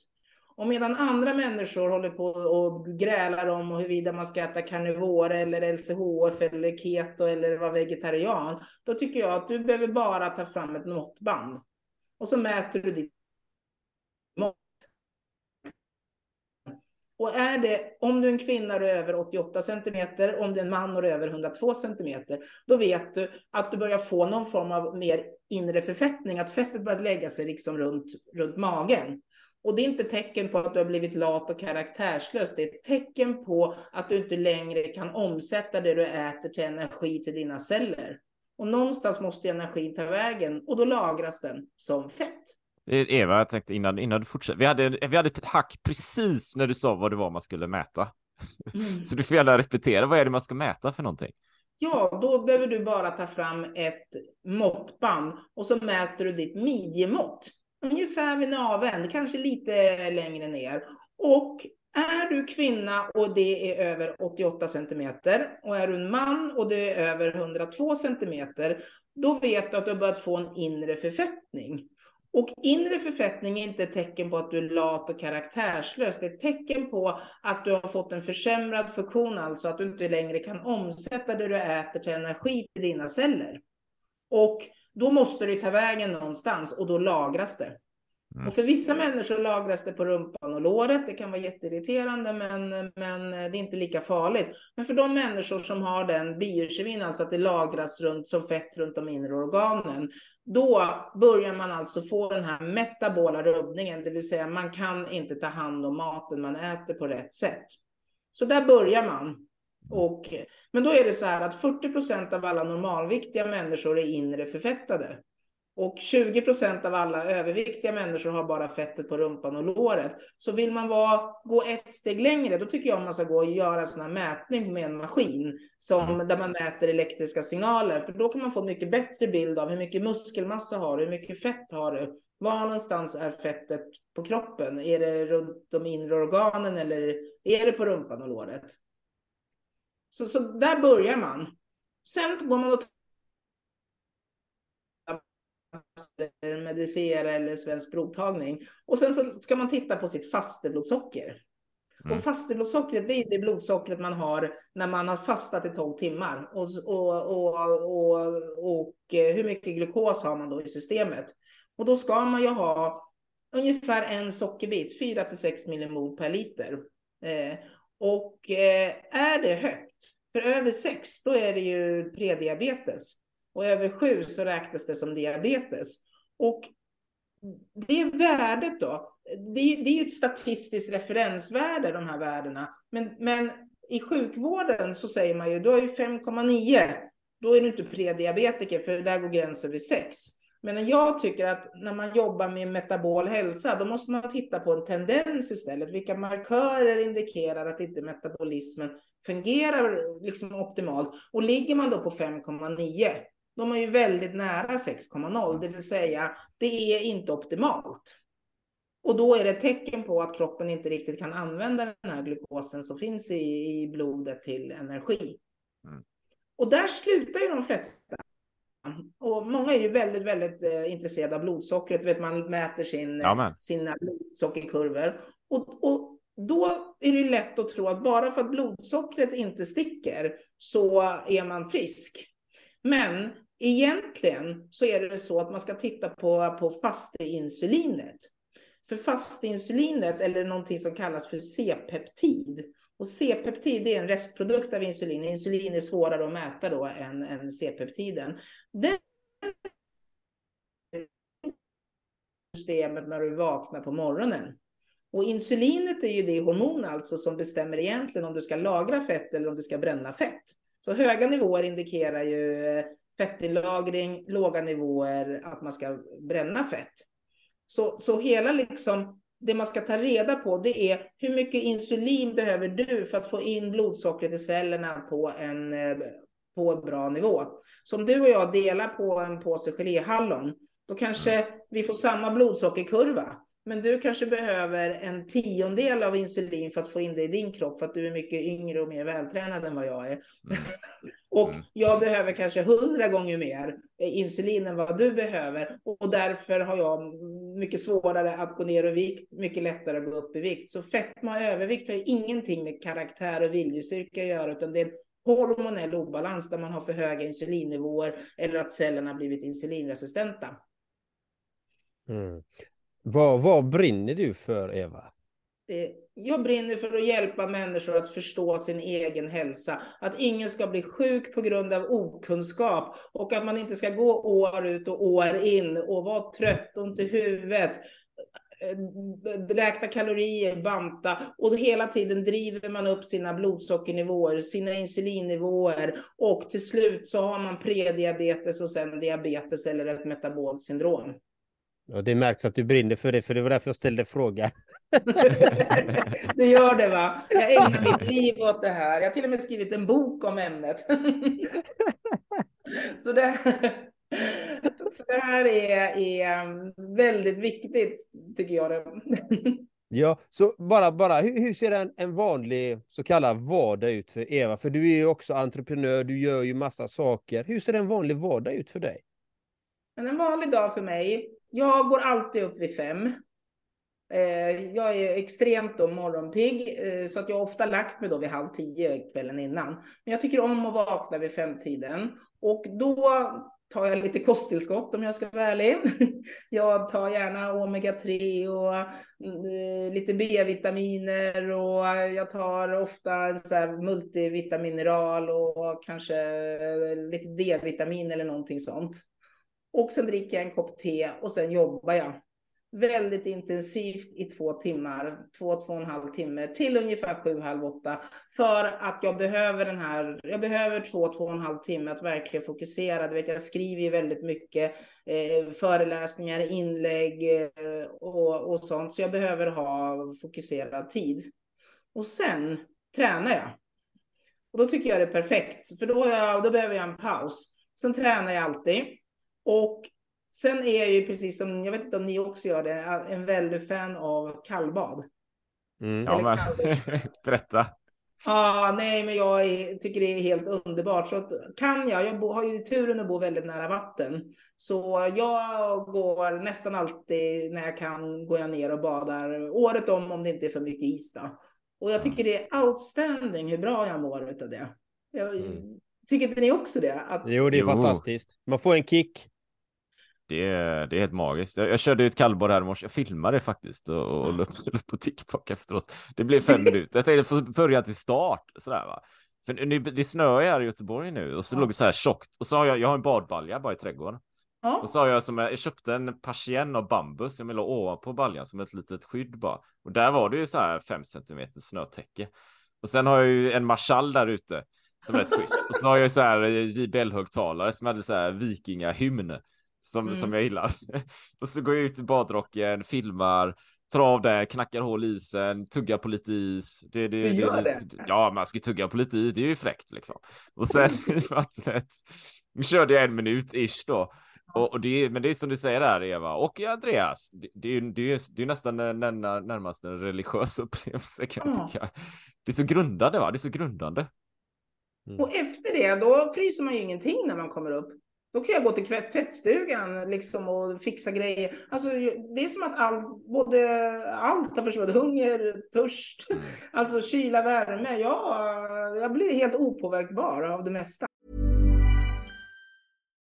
Och medan andra människor håller på och grälar om huruvida man ska äta karnivore eller LCHF eller keto eller vara vegetarian, då tycker jag att du behöver bara ta fram ett måttband. Och så mäter du ditt Och är det, om du är en kvinna och är över 88 centimeter, om du är en man och är över 102 centimeter, då vet du att du börjar få någon form av mer inre förfettning, att fettet börjar lägga sig liksom runt, runt magen. Och det är inte tecken på att du har blivit lat och karaktärslös. Det är ett tecken på att du inte längre kan omsätta det du äter till energi till dina celler. Och någonstans måste energin ta vägen och då lagras den som fett. Eh, Eva, jag tänkte innan, innan du fortsätter. Vi hade, vi hade ett hack precis när du sa vad det var man skulle mäta. Mm. Så du får gärna repetera. Vad är det man ska mäta för någonting? Ja, då behöver du bara ta fram ett måttband och så mäter du ditt midjemått. Ungefär vid naveln, kanske lite längre ner. Och är du kvinna och det är över 88 centimeter och är du en man och det är över 102 centimeter, då vet du att du har börjat få en inre förfettning. Och inre förfettning är inte ett tecken på att du är lat och karaktärslös. Det är ett tecken på att du har fått en försämrad funktion, alltså att du inte längre kan omsätta det du äter till energi till dina celler. Och då måste det ta vägen någonstans och då lagras det. Mm. Och för vissa människor lagras det på rumpan och låret. Det kan vara jätteirriterande, men, men det är inte lika farligt. Men för de människor som har den biokemin, alltså att det lagras runt, som fett runt de inre organen, då börjar man alltså få den här metabola rubbningen, det vill säga man kan inte ta hand om maten man äter på rätt sätt. Så där börjar man. Och, men då är det så här att 40 procent av alla normalviktiga människor är inre förfettade. Och 20 procent av alla överviktiga människor har bara fettet på rumpan och låret. Så vill man vara, gå ett steg längre, då tycker jag man ska gå och göra sån här mätning med en maskin som, mm. där man mäter elektriska signaler. För då kan man få en mycket bättre bild av hur mycket muskelmassa har du, hur mycket fett har du, var någonstans är fettet på kroppen? Är det runt de inre organen eller är det på rumpan och låret? Så, så där börjar man. Sen går man och Medicera eller svensk provtagning. Och sen så ska man titta på sitt fasteblodsocker. Mm. Och fasteblodsockret det är det blodsockret man har när man har fastat i 12 timmar. Och, och, och, och, och eh, hur mycket glukos har man då i systemet? Och då ska man ju ha ungefär en sockerbit, 4 till 6 millimol per liter. Eh, och eh, är det högt, för över 6, då är det ju prediabetes och över sju så räknas det som diabetes. Och det värdet då, det är, det är ju ett statistiskt referensvärde, de här värdena. Men, men i sjukvården så säger man ju, du har ju 5,9, då är du inte prediabetiker, för där går gränsen vid 6. Men jag tycker att när man jobbar med metabol hälsa, då måste man titta på en tendens istället. Vilka markörer indikerar att inte metabolismen fungerar liksom optimalt? Och ligger man då på 5,9, de är ju väldigt nära 6,0, det vill säga det är inte optimalt. Och då är det ett tecken på att kroppen inte riktigt kan använda den här glukosen som finns i, i blodet till energi. Mm. Och där slutar ju de flesta. Och många är ju väldigt, väldigt eh, intresserade av blodsockret. Vet, man mäter sin, sina blodsockerkurvor. Och, och då är det lätt att tro att bara för att blodsockret inte sticker så är man frisk. Men egentligen så är det så att man ska titta på, på fasteinsulinet. För fasteinsulinet, eller någonting som kallas för C-peptid. Och C-peptid är en restprodukt av insulin. Insulin är svårare att mäta då än, än C-peptiden. Den systemet när du vaknar på morgonen. Och insulinet är ju det hormon alltså som bestämmer egentligen om du ska lagra fett eller om du ska bränna fett. Så höga nivåer indikerar ju eh, fettinlagring, låga nivåer, att man ska bränna fett. Så, så hela liksom, det man ska ta reda på det är hur mycket insulin behöver du för att få in blodsockret i cellerna på en, på en bra nivå. Så om du och jag delar på en påse geléhallon, då kanske vi får samma blodsockerkurva. Men du kanske behöver en tiondel av insulin för att få in det i din kropp för att du är mycket yngre och mer vältränad än vad jag är. Mm. och mm. jag behöver kanske hundra gånger mer insulin än vad du behöver och därför har jag mycket svårare att gå ner i vikt, mycket lättare att gå upp i vikt. Så fetma och övervikt har ingenting med karaktär och viljestyrka att göra utan det är en hormonell obalans där man har för höga insulinnivåer eller att cellerna blivit insulinresistenta. Mm. Vad, vad brinner du för, Eva? Eh, jag brinner för att hjälpa människor att förstå sin egen hälsa. Att ingen ska bli sjuk på grund av okunskap och att man inte ska gå år ut och år in och vara trött, ont i huvudet, eh, räkna kalorier, banta och hela tiden driver man upp sina blodsockernivåer, sina insulinnivåer och till slut så har man prediabetes och sen diabetes eller ett metabolt syndrom. Och det märks att du brinner för det, för det var därför jag ställde frågan. det gör det va? Jag ägnar mitt liv åt det här. Jag har till och med skrivit en bok om ämnet. så, det, så det här är, är väldigt viktigt, tycker jag. Ja, så bara, bara hur, hur, ser en, en vanlig så kallad vardag ut för Eva? För du är ju också entreprenör, du gör ju massa saker. Hur ser en vanlig vardag ut för dig? Men en vanlig dag för mig, jag går alltid upp vid fem. Eh, jag är extremt då morgonpigg, eh, så att jag ofta lagt mig då vid halv tio kvällen innan. Men jag tycker om att vakna vid femtiden. Och då tar jag lite kosttillskott om jag ska vara ärlig. Jag tar gärna omega-3 och eh, lite B-vitaminer och jag tar ofta så här multivitamineral och kanske lite D-vitamin eller någonting sånt. Och sen dricker jag en kopp te och sen jobbar jag väldigt intensivt i två timmar, två, två och en halv timme till ungefär sju, halv åtta. För att jag behöver den här, jag behöver två, två och en halv timme att verkligen fokusera. Du vet, jag skriver ju väldigt mycket eh, föreläsningar, inlägg eh, och, och sånt. Så jag behöver ha fokuserad tid. Och sen tränar jag. Och då tycker jag det är perfekt, för då, jag, då behöver jag en paus. Sen tränar jag alltid. Och Sen är jag ju precis som, jag vet inte om ni också gör det, en väldigt fan av kallbad. Mm. Ja, men berätta. Ja, ah, nej, men jag är, tycker det är helt underbart. Så att, kan jag, jag bo, har ju turen att bo väldigt nära vatten, så jag går nästan alltid när jag kan, går jag ner och badar året om, om det inte är för mycket is då. Och jag tycker det är outstanding hur bra jag mår av det. Jag, mm. Tycker inte ni också det? Att... Jo, det är jo. fantastiskt. Man får en kick. Det är, det är helt magiskt. Jag, jag körde ett kallbad här i morse. Jag filmade faktiskt och, och la upp på TikTok efteråt. Det blev fem minuter. Jag tänkte få börja till start sådär va. För nu, det snöar här i Göteborg nu och så ja. låg det så här tjockt och så har jag, jag har en badbalja bara i trädgården. Ja. Och så har jag som jag, jag köpte en persienn av bambus. Jag vill ha ovanpå baljan som ett litet skydd bara. Och där var det ju så här fem centimeter snötäcke. Och sen har jag ju en marschall där ute som är rätt schysst. Och så har jag så här JBL högtalare som hade så här vikingahymn som, mm. som jag gillar. och så går jag ut i badrocken, filmar, tar av det, knackar hål i isen, tuggar på lite is. Det, det, det, det lite, Ja, man ska ju tugga på lite is, det är ju fräckt liksom. Och sen i vattnet, körde jag en minut ish då. Och, och, det, men det är som du säger där Eva och Andreas, det, det, är, det, är, det är nästan närmast en religiös upplevelse kan jag tycka. Det är så grundande va, det är så grundande. Mm. Och efter det, då fryser man ju ingenting när man kommer upp. Då kan jag gå till tvättstugan liksom och fixa grejer. Alltså, det är som att all, både allt har försvunnit. Hunger, törst, mm. alltså kyla, värme. Ja, jag blir helt opåverkbar av det mesta.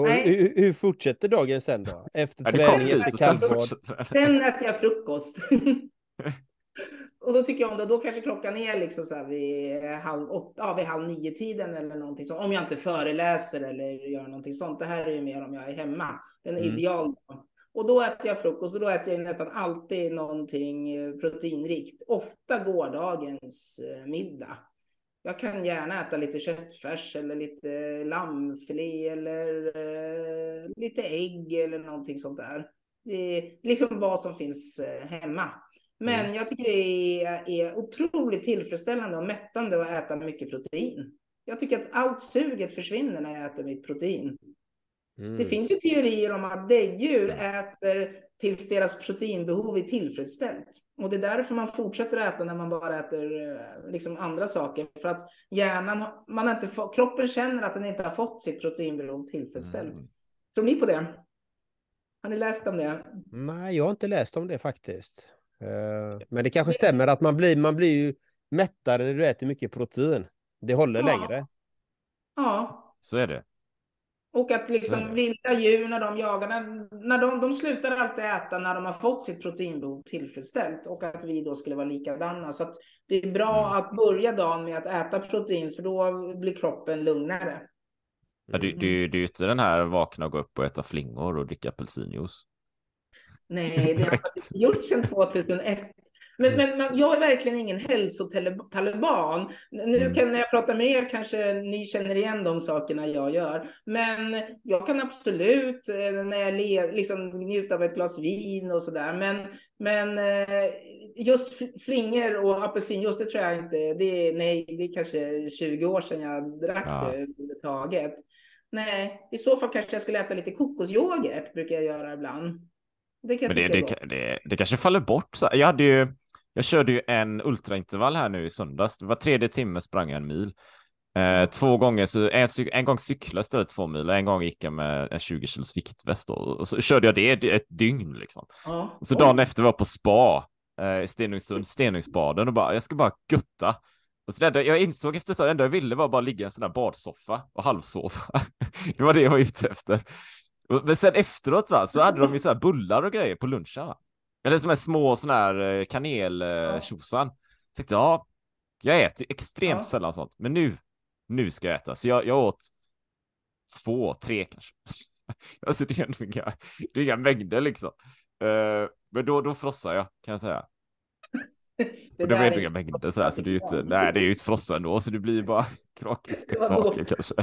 Och hur, hur, fortsätter dagen sen då? Efter ja, träning, efter kallbad? Sen äter jag frukost. och då tycker jag om det, då kanske klockan är liksom så här vid halv åtta, ja, vid halv nio tiden eller någonting sånt. Om jag inte föreläser eller gör någonting sånt. Det här är ju mer om jag är hemma. Den är mm. ideal. Och då äter jag frukost och då äter jag nästan alltid någonting proteinrikt. Ofta gårdagens eh, middag jag kan gärna äta lite köttfärs eller lite lammfilé eller eh, lite ägg eller någonting sånt där. Det är liksom vad som finns eh, hemma. Men mm. jag tycker det är, är otroligt tillfredsställande och mättande att äta mycket protein. Jag tycker att allt suget försvinner när jag äter mitt protein. Mm. Det finns ju teorier om att däggdjur äter tills deras proteinbehov är tillfredsställt. Och det är därför man fortsätter äta när man bara äter eh, liksom andra saker. För att hjärnan, man inte få, kroppen känner att den inte har fått sitt proteinbehov tillfredsställt. Mm. Tror ni på det? Har ni läst om det? Nej, jag har inte läst om det faktiskt. Eh, men det kanske stämmer att man blir, man blir ju mättare när du äter mycket protein. Det håller ja. längre. Ja. Så är det. Och att liksom vilda djur när de jagar, när, när de, de slutar alltid äta när de har fått sitt proteinbehov tillfredsställt och att vi då skulle vara likadana. Så det är bra mm. att börja dagen med att äta protein för då blir kroppen lugnare. Ja, du, du, du är inte den här vakna och gå upp och äta flingor och dricka apelsinjuice? Nej, det har jag gjort sedan 2001. Men, men, men, jag är verkligen ingen hälsotaliban. Nu mm. kan när jag pratar med er kanske ni känner igen de sakerna jag gör. Men jag kan absolut eh, när jag le, liksom, njuta av ett glas vin och sådär. Men, men eh, just flingor och apelsinjuice, det tror jag inte. Det är, nej, det är kanske 20 år sedan jag drack ja. det överhuvudtaget. Nej, i så fall kanske jag skulle äta lite kokosyoghurt, brukar jag göra ibland. Det, kan Men det, det, det, det, kanske faller bort. Jag hade ju, jag körde ju en ultraintervall här nu i söndags. Det var tredje timme sprang jag en mil. Eh, två gånger, så en, en gång cyklade istället två mil och en gång gick jag med en 20 kilos viktväst då. och så körde jag det ett dygn liksom. Ja. Så dagen efter var jag på spa eh, Stenungsund, Stenungsbaden och bara, jag ska bara gutta. Och så det jag insåg efter ett tag, det enda jag ville var bara ligga i en sån där badsoffa och halvsova. det var det jag var ute efter. Men sen efteråt va, så hade de ju så här bullar och grejer på lunchen va. Eller som är små såna här eh, kaneltjosan. Ja. Tänkte ja, jag äter extremt ja. sällan sånt, men nu, nu ska jag äta. Så jag, jag åt två, tre kanske. alltså det är inga, det är inga mängder liksom. Uh, men då, då frossar jag kan jag säga. Det och det ändå inga mängder så här, så det är ju inte, nej det är ju ett frossa ändå, så det blir bara krakelspektakel kanske.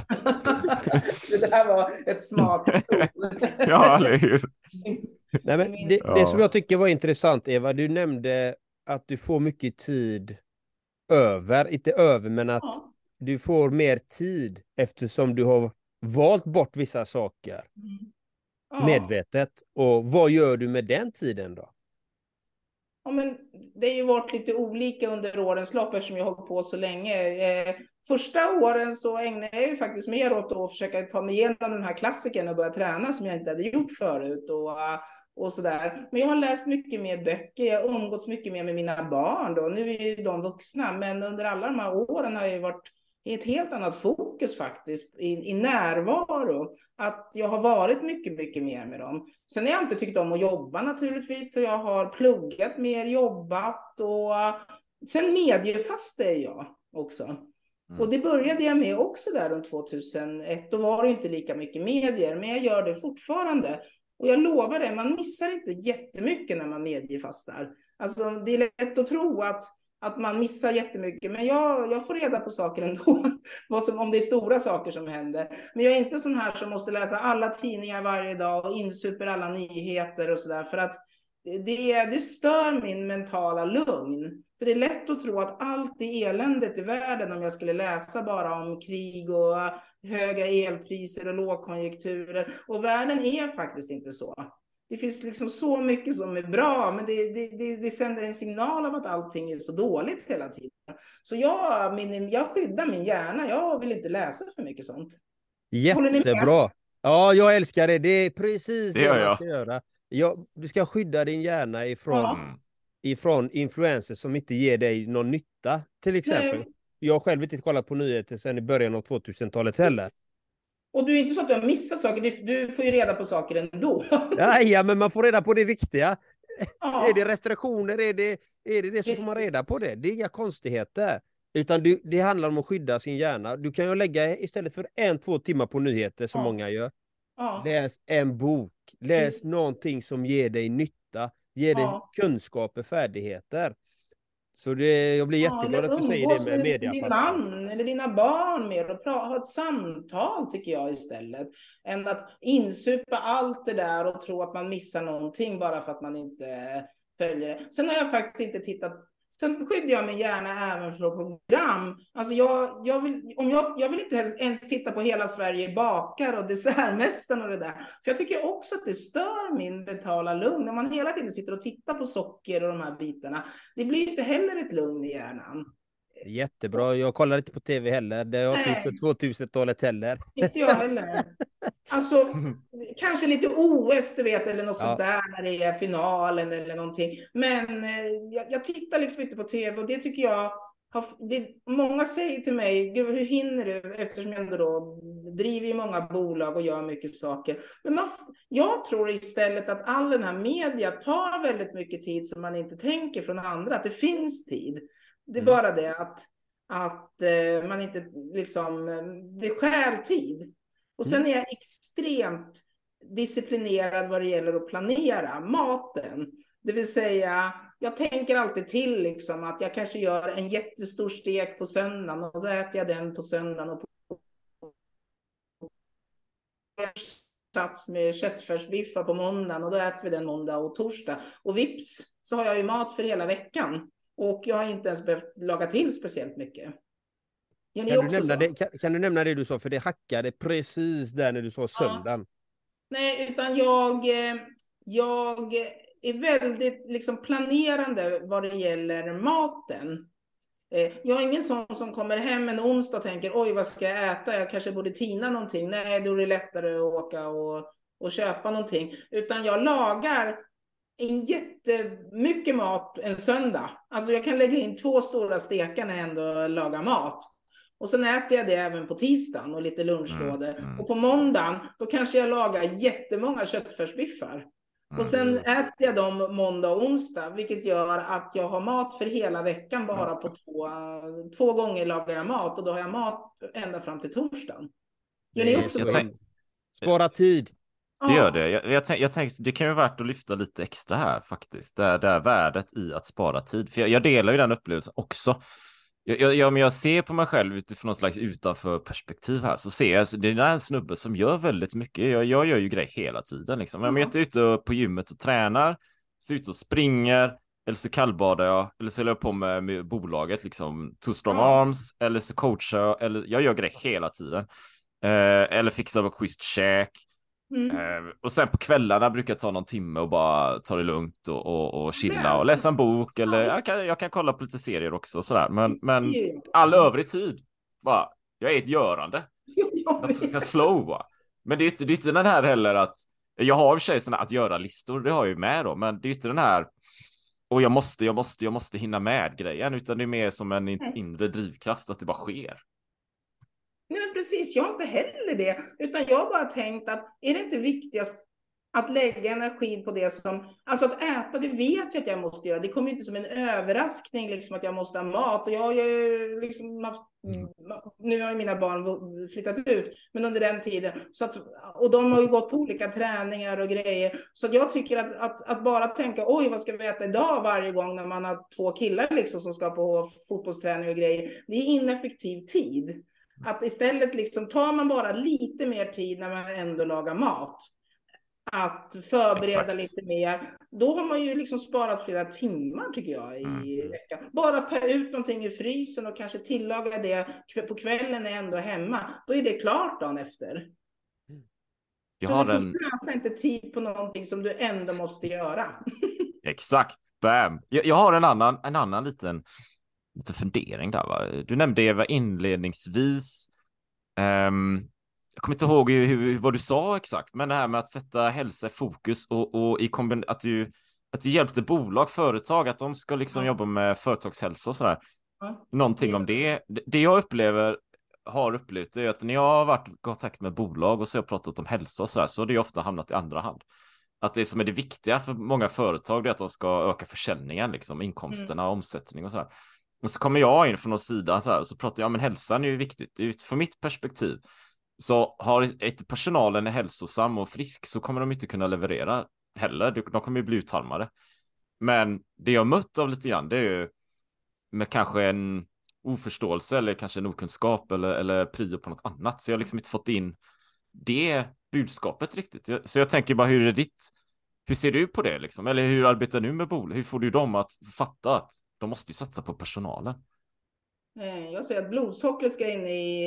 det där var ett smart Ja, eller hur? Nej, men det, ja. det som jag tycker var intressant, Eva, du nämnde att du får mycket tid över, inte över, men att ja. du får mer tid eftersom du har valt bort vissa saker mm. ja. medvetet. Och vad gör du med den tiden då? Ja, men det har ju varit lite olika under årens lopp eftersom jag har hållit på så länge. Eh, första åren så ägnade jag ju faktiskt mer åt att försöka ta mig igenom den här klassiken och börja träna som jag inte hade gjort förut. Och, och sådär. Men jag har läst mycket mer böcker, jag har umgåtts mycket mer med mina barn då. Nu är ju de vuxna, men under alla de här åren har jag varit i ett helt annat fokus faktiskt, i, i närvaro. Att jag har varit mycket, mycket mer med dem. Sen har jag alltid tyckt om att jobba naturligtvis, så jag har pluggat mer, jobbat och sen mediefast är jag också. Mm. Och det började jag med också där runt 2001. Då var det inte lika mycket medier, men jag gör det fortfarande. Och jag lovar det, man missar inte jättemycket när man mediefastar. Alltså, det är lätt att tro att att man missar jättemycket. Men jag, jag får reda på saker ändå, vad som, om det är stora saker som händer. Men jag är inte sån här som måste läsa alla tidningar varje dag och insuper alla nyheter och sådär. För att det, det stör min mentala lugn. För det är lätt att tro att allt är eländet i världen om jag skulle läsa bara om krig och höga elpriser och lågkonjunkturer. Och världen är faktiskt inte så det finns liksom så mycket som är bra, men det, det, det, det sänder en signal av att allting är så dåligt hela tiden. Så jag, min, jag skyddar min hjärna. Jag vill inte läsa för mycket sånt. Jättebra. Ja, jag älskar det. Det är precis det, det man ska göra. Ja, du ska skydda din hjärna ifrån, ja. ifrån influenser som inte ger dig någon nytta, till exempel. Nej. Jag själv inte kollat på nyheter sedan i början av 2000-talet heller. Och du är inte så att du har missat saker, du, får ju reda på saker ändå. ja, ja, men man får reda på det viktiga. Ja. Är det restriktioner, är det är det, det så får man reda på det. Det är inga konstigheter. Utan du, det handlar om att skydda sin hjärna. Du kan ju lägga istället för en, två timmar på nyheter som ja. många gör. Ja. Läs en bok. Läs Precis. någonting som ger dig nytta, ger dig kunskaper, färdigheter. Så det, jag blir jätteglad att du säger det med media. Din man eller dina barn mer och ha ett samtal tycker jag istället. Än att insupa allt det där och tro att man missar någonting bara för att man inte följer det. Sen har jag faktiskt inte tittat Sen skyddar jag mig gärna även från program. Alltså jag, jag, vill, om jag, jag vill inte ens titta på Hela Sverige bakar och Dessertmästaren och det där. För jag tycker också att det stör min mentala lugn. När man hela tiden sitter och tittar på socker och de här bitarna. Det blir inte heller ett lugn i hjärnan. Jättebra. Jag kollar inte på tv heller. Det har inte 2000-talet heller. Inte jag heller. Alltså, kanske lite OS, du vet, eller något ja. sånt där när det är finalen eller någonting. Men eh, jag, jag, tittar liksom inte på tv och det tycker jag det, många säger till mig, Gud, hur hinner du? Eftersom jag ändå då driver i många bolag och gör mycket saker. Men man, jag tror istället att all den här media tar väldigt mycket tid som man inte tänker från andra, att det finns tid. Det är mm. bara det att, att eh, man inte liksom, det skär tid. Och sen mm. är jag extremt disciplinerad vad det gäller att planera maten. Det vill säga, jag tänker alltid till liksom att jag kanske gör en jättestor stek på söndagen och då äter jag den på söndagen. Och på sats med köttfärsbiffar på måndagen och då äter vi den måndag och torsdag. Och vips så har jag ju mat för hela veckan. Och jag har inte ens behövt laga till speciellt mycket. Kan du, nämna det, kan, kan, du nämna det du sa, för det hackade precis där när du sa söndagen. Ja. Nej, utan jag, eh, jag är väldigt liksom planerande vad det gäller maten. Eh, jag är ingen sån som kommer hem en onsdag och tänker oj vad ska jag äta, jag kanske borde tina någonting. Nej, då är det lättare att åka och, och köpa någonting. Utan jag lagar en jättemycket mat en söndag. Alltså jag kan lägga in två stora stekar när jag ändå lagar mat. Och sen äter jag det även på tisdagen och lite lunchlådor. Mm, mm. Och på måndagen, då kanske jag lagar jättemånga köttfärsbiffar. Och sen mm. äter jag dem måndag och onsdag, vilket gör att jag har mat för hela veckan bara på två, två gånger lagar jag mat och då har jag mat ända fram till torsdagen. Gör ni också så? Spara tid. Det gör det. Jag, jag, tänk, jag tänkte, det kan ju vara värt att lyfta lite extra här faktiskt. Det, det är värdet i att spara tid. För jag, jag delar ju den upplevelsen också. Jag, jag, jag ser på mig själv utifrån någon slags utanför perspektiv här så ser jag, alltså, det är en snubbe som gör väldigt mycket. Jag, jag gör ju grejer hela tiden liksom. Om jag är ute på gymmet och tränar, så ute och springer, eller så kallbadar jag, eller så håller jag på med, med bolaget, liksom Two Strong mm. Arms, eller så coachar jag, eller jag gör grejer hela tiden. Eh, eller fixar schysst käk, Mm. Eh, och sen på kvällarna brukar jag ta någon timme och bara ta det lugnt och, och, och chilla och läsa en bok eller jag kan, jag kan kolla på lite serier också och sådär. Men, men all övrig tid, bara, jag är ett görande. Jag flow bara. Men det är, inte, det är inte den här heller att, jag har i och för sig sådana att göra-listor, det har jag ju med då, men det är inte den här och jag måste, jag måste, jag måste hinna med grejen, utan det är mer som en inre drivkraft att det bara sker. Nej, men precis, jag har inte heller det, utan jag har bara tänkt att är det inte viktigast att lägga energi på det som, alltså att äta, det vet jag att jag måste göra. Det kommer inte som en överraskning liksom att jag måste ha mat och jag har ju liksom haft, mm. nu har ju mina barn flyttat ut, men under den tiden så att, och de har ju gått på olika träningar och grejer. Så jag tycker att, att, att bara tänka oj, vad ska vi äta idag varje gång när man har två killar liksom som ska på fotbollsträning och grejer. Det är ineffektiv tid. Att istället liksom tar man bara lite mer tid när man ändå lagar mat. Att förbereda Exakt. lite mer. Då har man ju liksom sparat flera timmar tycker jag i mm. veckan. Bara ta ut någonting ur frysen och kanske tillaga det på kvällen när jag ändå är hemma. Då är det klart dagen efter. Jag så liksom en... slösa inte tid på någonting som du ändå måste göra. Exakt, bam. Jag, jag har en annan, en annan liten lite fundering där. Va? Du nämnde Eva inledningsvis. Um, jag kommer inte ihåg hur, hur, vad du sa exakt, men det här med att sätta hälsa i fokus och, och i kombin att du att du hjälpte bolag, företag, att de ska liksom jobba med företagshälsa och sådär. Ja. Någonting om det. Det jag upplever, har upplevt, är att när jag har varit i kontakt med bolag och så har jag pratat om hälsa och sådär, så har det ofta hamnat i andra hand. Att det som är det viktiga för många företag är att de ska öka försäljningen, liksom inkomsterna, mm. omsättning och sådär. Och så kommer jag in från någon sida så här och så pratar jag, men hälsan är ju viktigt. Utifrån mitt perspektiv så har inte personalen är hälsosam och frisk så kommer de inte kunna leverera heller. De kommer ju bli uttalmade. Men det jag mött av lite grann, det är ju med kanske en oförståelse eller kanske en okunskap eller, eller prio på något annat. Så jag har liksom inte fått in det budskapet riktigt. Så jag tänker bara, hur är ditt? Hur ser du på det liksom? Eller hur arbetar du med bolag? Hur får du dem att fatta att de måste ju satsa på personalen. Eh, jag säger att blodsockret ska in i,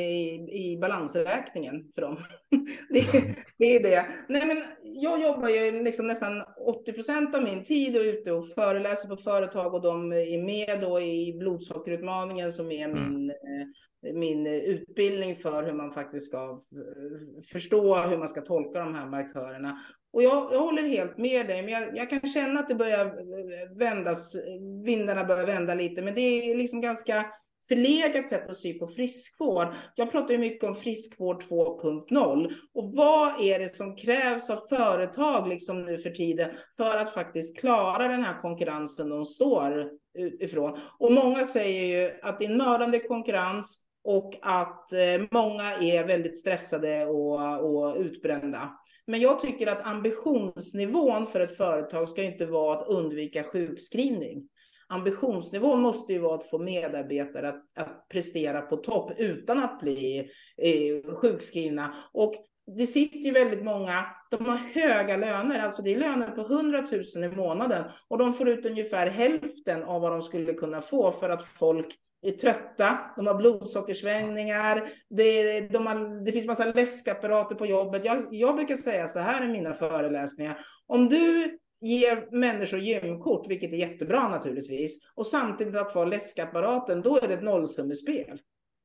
i, i balansräkningen för dem. det, det, är det. Nej, men jag jobbar ju liksom nästan 80 procent av min tid och ute och föreläser på företag och de är med då i blodsockerutmaningen som är mm. min, mm min eh, utbildning för hur man faktiskt ska eh, förstå hur man ska tolka de här markörerna. Och jag, jag håller helt med dig, men jag, jag, kan känna att det börjar eh, vändas, vindarna börjar vända lite, men det är liksom ganska förlegat sätt att se på friskvård. Jag pratar ju mycket om friskvård 2.0 och vad är det som krävs av företag liksom nu för tiden för att faktiskt klara den här konkurrensen de står ifrån. Och många säger ju att det är en mördande konkurrens och att eh, många är väldigt stressade och, och utbrända. Men jag tycker att ambitionsnivån för ett företag ska inte vara att undvika sjukskrivning. Ambitionsnivån måste ju vara att få medarbetare att, att prestera på topp utan att bli eh, sjukskrivna. Och det sitter ju väldigt många, de har höga löner, alltså det är löner på 100 000 i månaden och de får ut ungefär hälften av vad de skulle kunna få för att folk är trötta, de har blodsockersvängningar, det, de har, det finns massa läskapparater på jobbet. Jag, jag brukar säga så här i mina föreläsningar, om du ger människor gymkort, vilket är jättebra naturligtvis, och samtidigt har kvar läskapparaten, då är det ett nollsummespel.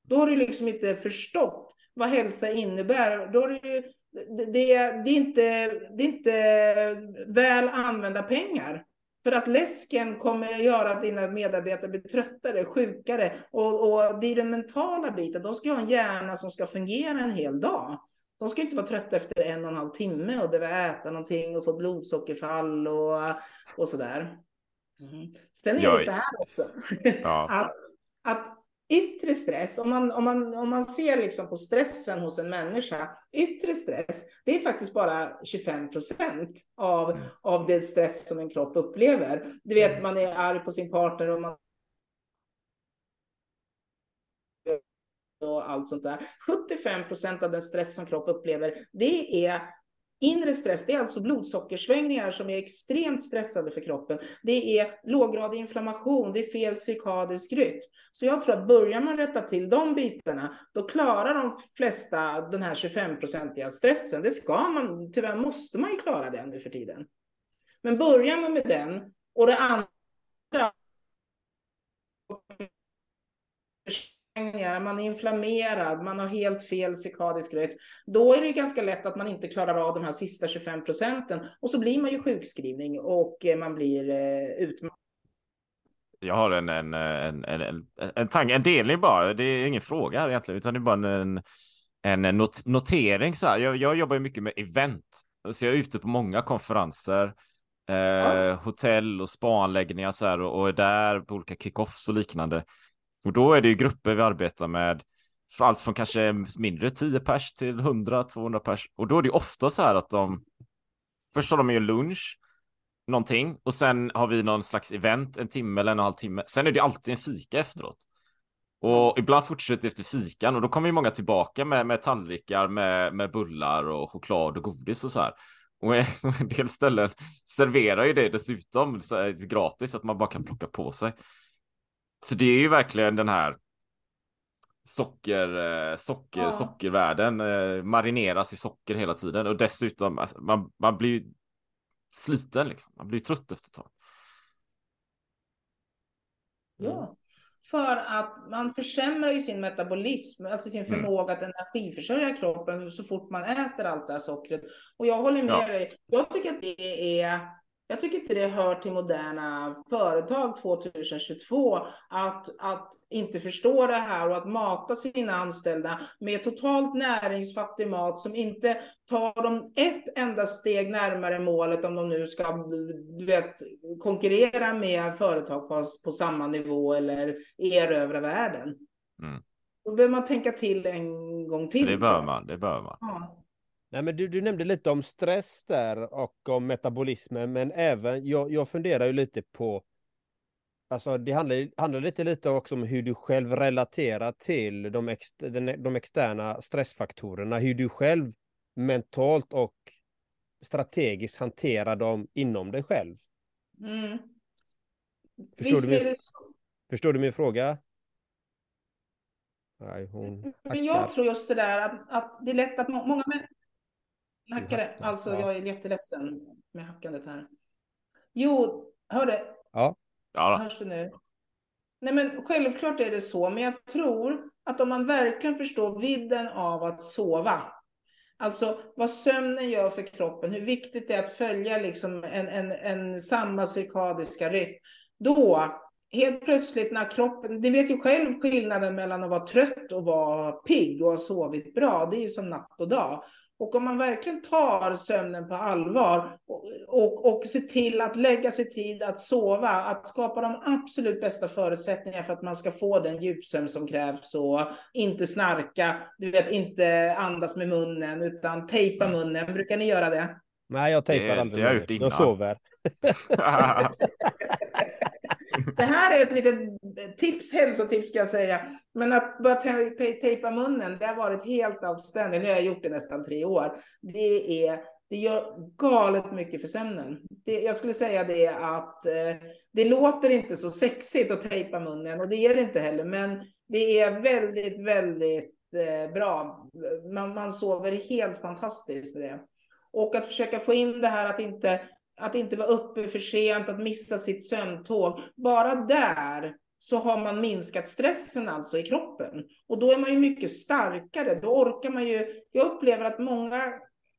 Då har du liksom inte förstått vad hälsa innebär. Då har du, det, det, är inte, det är inte väl använda pengar. För att läsken kommer att göra att dina medarbetare blir tröttare, sjukare. Och, och det är den mentala biten. De ska ha en hjärna som ska fungera en hel dag. De ska inte vara trötta efter en och en halv timme och behöva äta någonting och få blodsockerfall och, och sådär. Mm. Sen är det så här också. Ja. att, att Yttre stress, om man, om man, om man ser liksom på stressen hos en människa, yttre stress, det är faktiskt bara 25 procent av, mm. av den stress som en kropp upplever. Du vet, mm. man är arg på sin partner och man och allt sånt där. 75 procent av den stress som kropp upplever, det är Inre stress, det är alltså blodsockersvängningar som är extremt stressade för kroppen. Det är låggradig inflammation, det är fel cirkadisk rytm. Så jag tror att börjar man rätta till de bitarna, då klarar de flesta den här 25-procentiga stressen. Det ska man, tyvärr måste man ju klara den nu för tiden. Men börjar man med den och det andra man är inflammerad, man har helt fel cirkadisk rytm, då är det ganska lätt att man inte klarar av de här sista 25 procenten och så blir man ju sjukskrivning och eh, man blir eh, utmattad. Jag har en, en, en, en, en, en, tanke, en delning bara. Det är ingen fråga här egentligen, utan det är bara en, en not, notering. Så här. Jag, jag jobbar ju mycket med event, så jag är ute på många konferenser, eh, ja. hotell och spaanläggningar så här, och, och är där på olika kickoffs och liknande. Och då är det ju grupper vi arbetar med, allt från kanske mindre 10 pers till 100-200 pers. Och då är det ofta så här att de, först har de ju lunch, någonting, och sen har vi någon slags event, en timme eller en och en halv timme. Sen är det alltid en fika efteråt. Och ibland fortsätter efter fikan och då kommer ju många tillbaka med, med tallrikar med, med bullar och choklad och godis och så här. Och en del ställen serverar ju det dessutom så här, gratis, att man bara kan plocka på sig. Så det är ju verkligen den här socker, eh, socker, ja. sockervärlden eh, marineras i socker hela tiden och dessutom alltså, man, man blir sliten liksom. Man blir trött efter ett tag. Ja, för att man försämrar ju sin metabolism, alltså sin mm. förmåga mm. att energiförsörja kroppen så fort man äter allt det här sockret. Och jag håller med ja. dig. Jag tycker att det är jag tycker inte det hör till moderna företag 2022 att, att inte förstå det här och att mata sina anställda med totalt näringsfattig mat som inte tar dem ett enda steg närmare målet om de nu ska du vet, konkurrera med företag på, på samma nivå eller erövra världen. Mm. Då behöver man tänka till en gång till. Det bör man, det bör man. Ja. Nej, men du, du nämnde lite om stress där och om metabolismen, men även jag, jag funderar ju lite på Alltså det handlar, handlar lite, lite också om hur du själv relaterar till de, ex, de externa stressfaktorerna, hur du själv mentalt och strategiskt hanterar dem inom dig själv. Mm. Förstår, du min, förstår du min fråga? Nej, hon Men jag tror just det där att, att det är lätt att många, Hackare, alltså ja. jag är jätteledsen med hackandet här. Jo, hör det? Ja. ja Hörs det nu? Nej, men självklart är det så, men jag tror att om man verkligen förstår vidden av att sova, alltså vad sömnen gör för kroppen, hur viktigt det är att följa liksom en, en, en samma cirkadiska rytm, då helt plötsligt när kroppen, det vet ju själv skillnaden mellan att vara trött och vara pigg och ha sovit bra, det är ju som natt och dag. Och om man verkligen tar sömnen på allvar och, och, och ser till att lägga sig tid att sova, att skapa de absolut bästa förutsättningarna för att man ska få den djupsömn som krävs och inte snarka, du vet inte andas med munnen utan tejpa mm. munnen. Brukar ni göra det? Nej, jag tejpar aldrig. Det har jag gjort innan. Jag sover. det här är ett litet tips, hälsotips ska jag säga. Men att börja tejpa munnen, det har varit helt avständigt. Nu har jag gjort det nästan tre år. Det är det gör galet mycket för sömnen. Det, jag skulle säga det att eh, det låter inte så sexigt att tejpa munnen och det är det inte heller. Men det är väldigt, väldigt eh, bra. Man, man sover helt fantastiskt med det. Och att försöka få in det här att inte att inte vara uppe för sent, att missa sitt sömntåg. Bara där så har man minskat stressen alltså i kroppen. Och då är man ju mycket starkare. Då orkar man ju. Jag upplever att många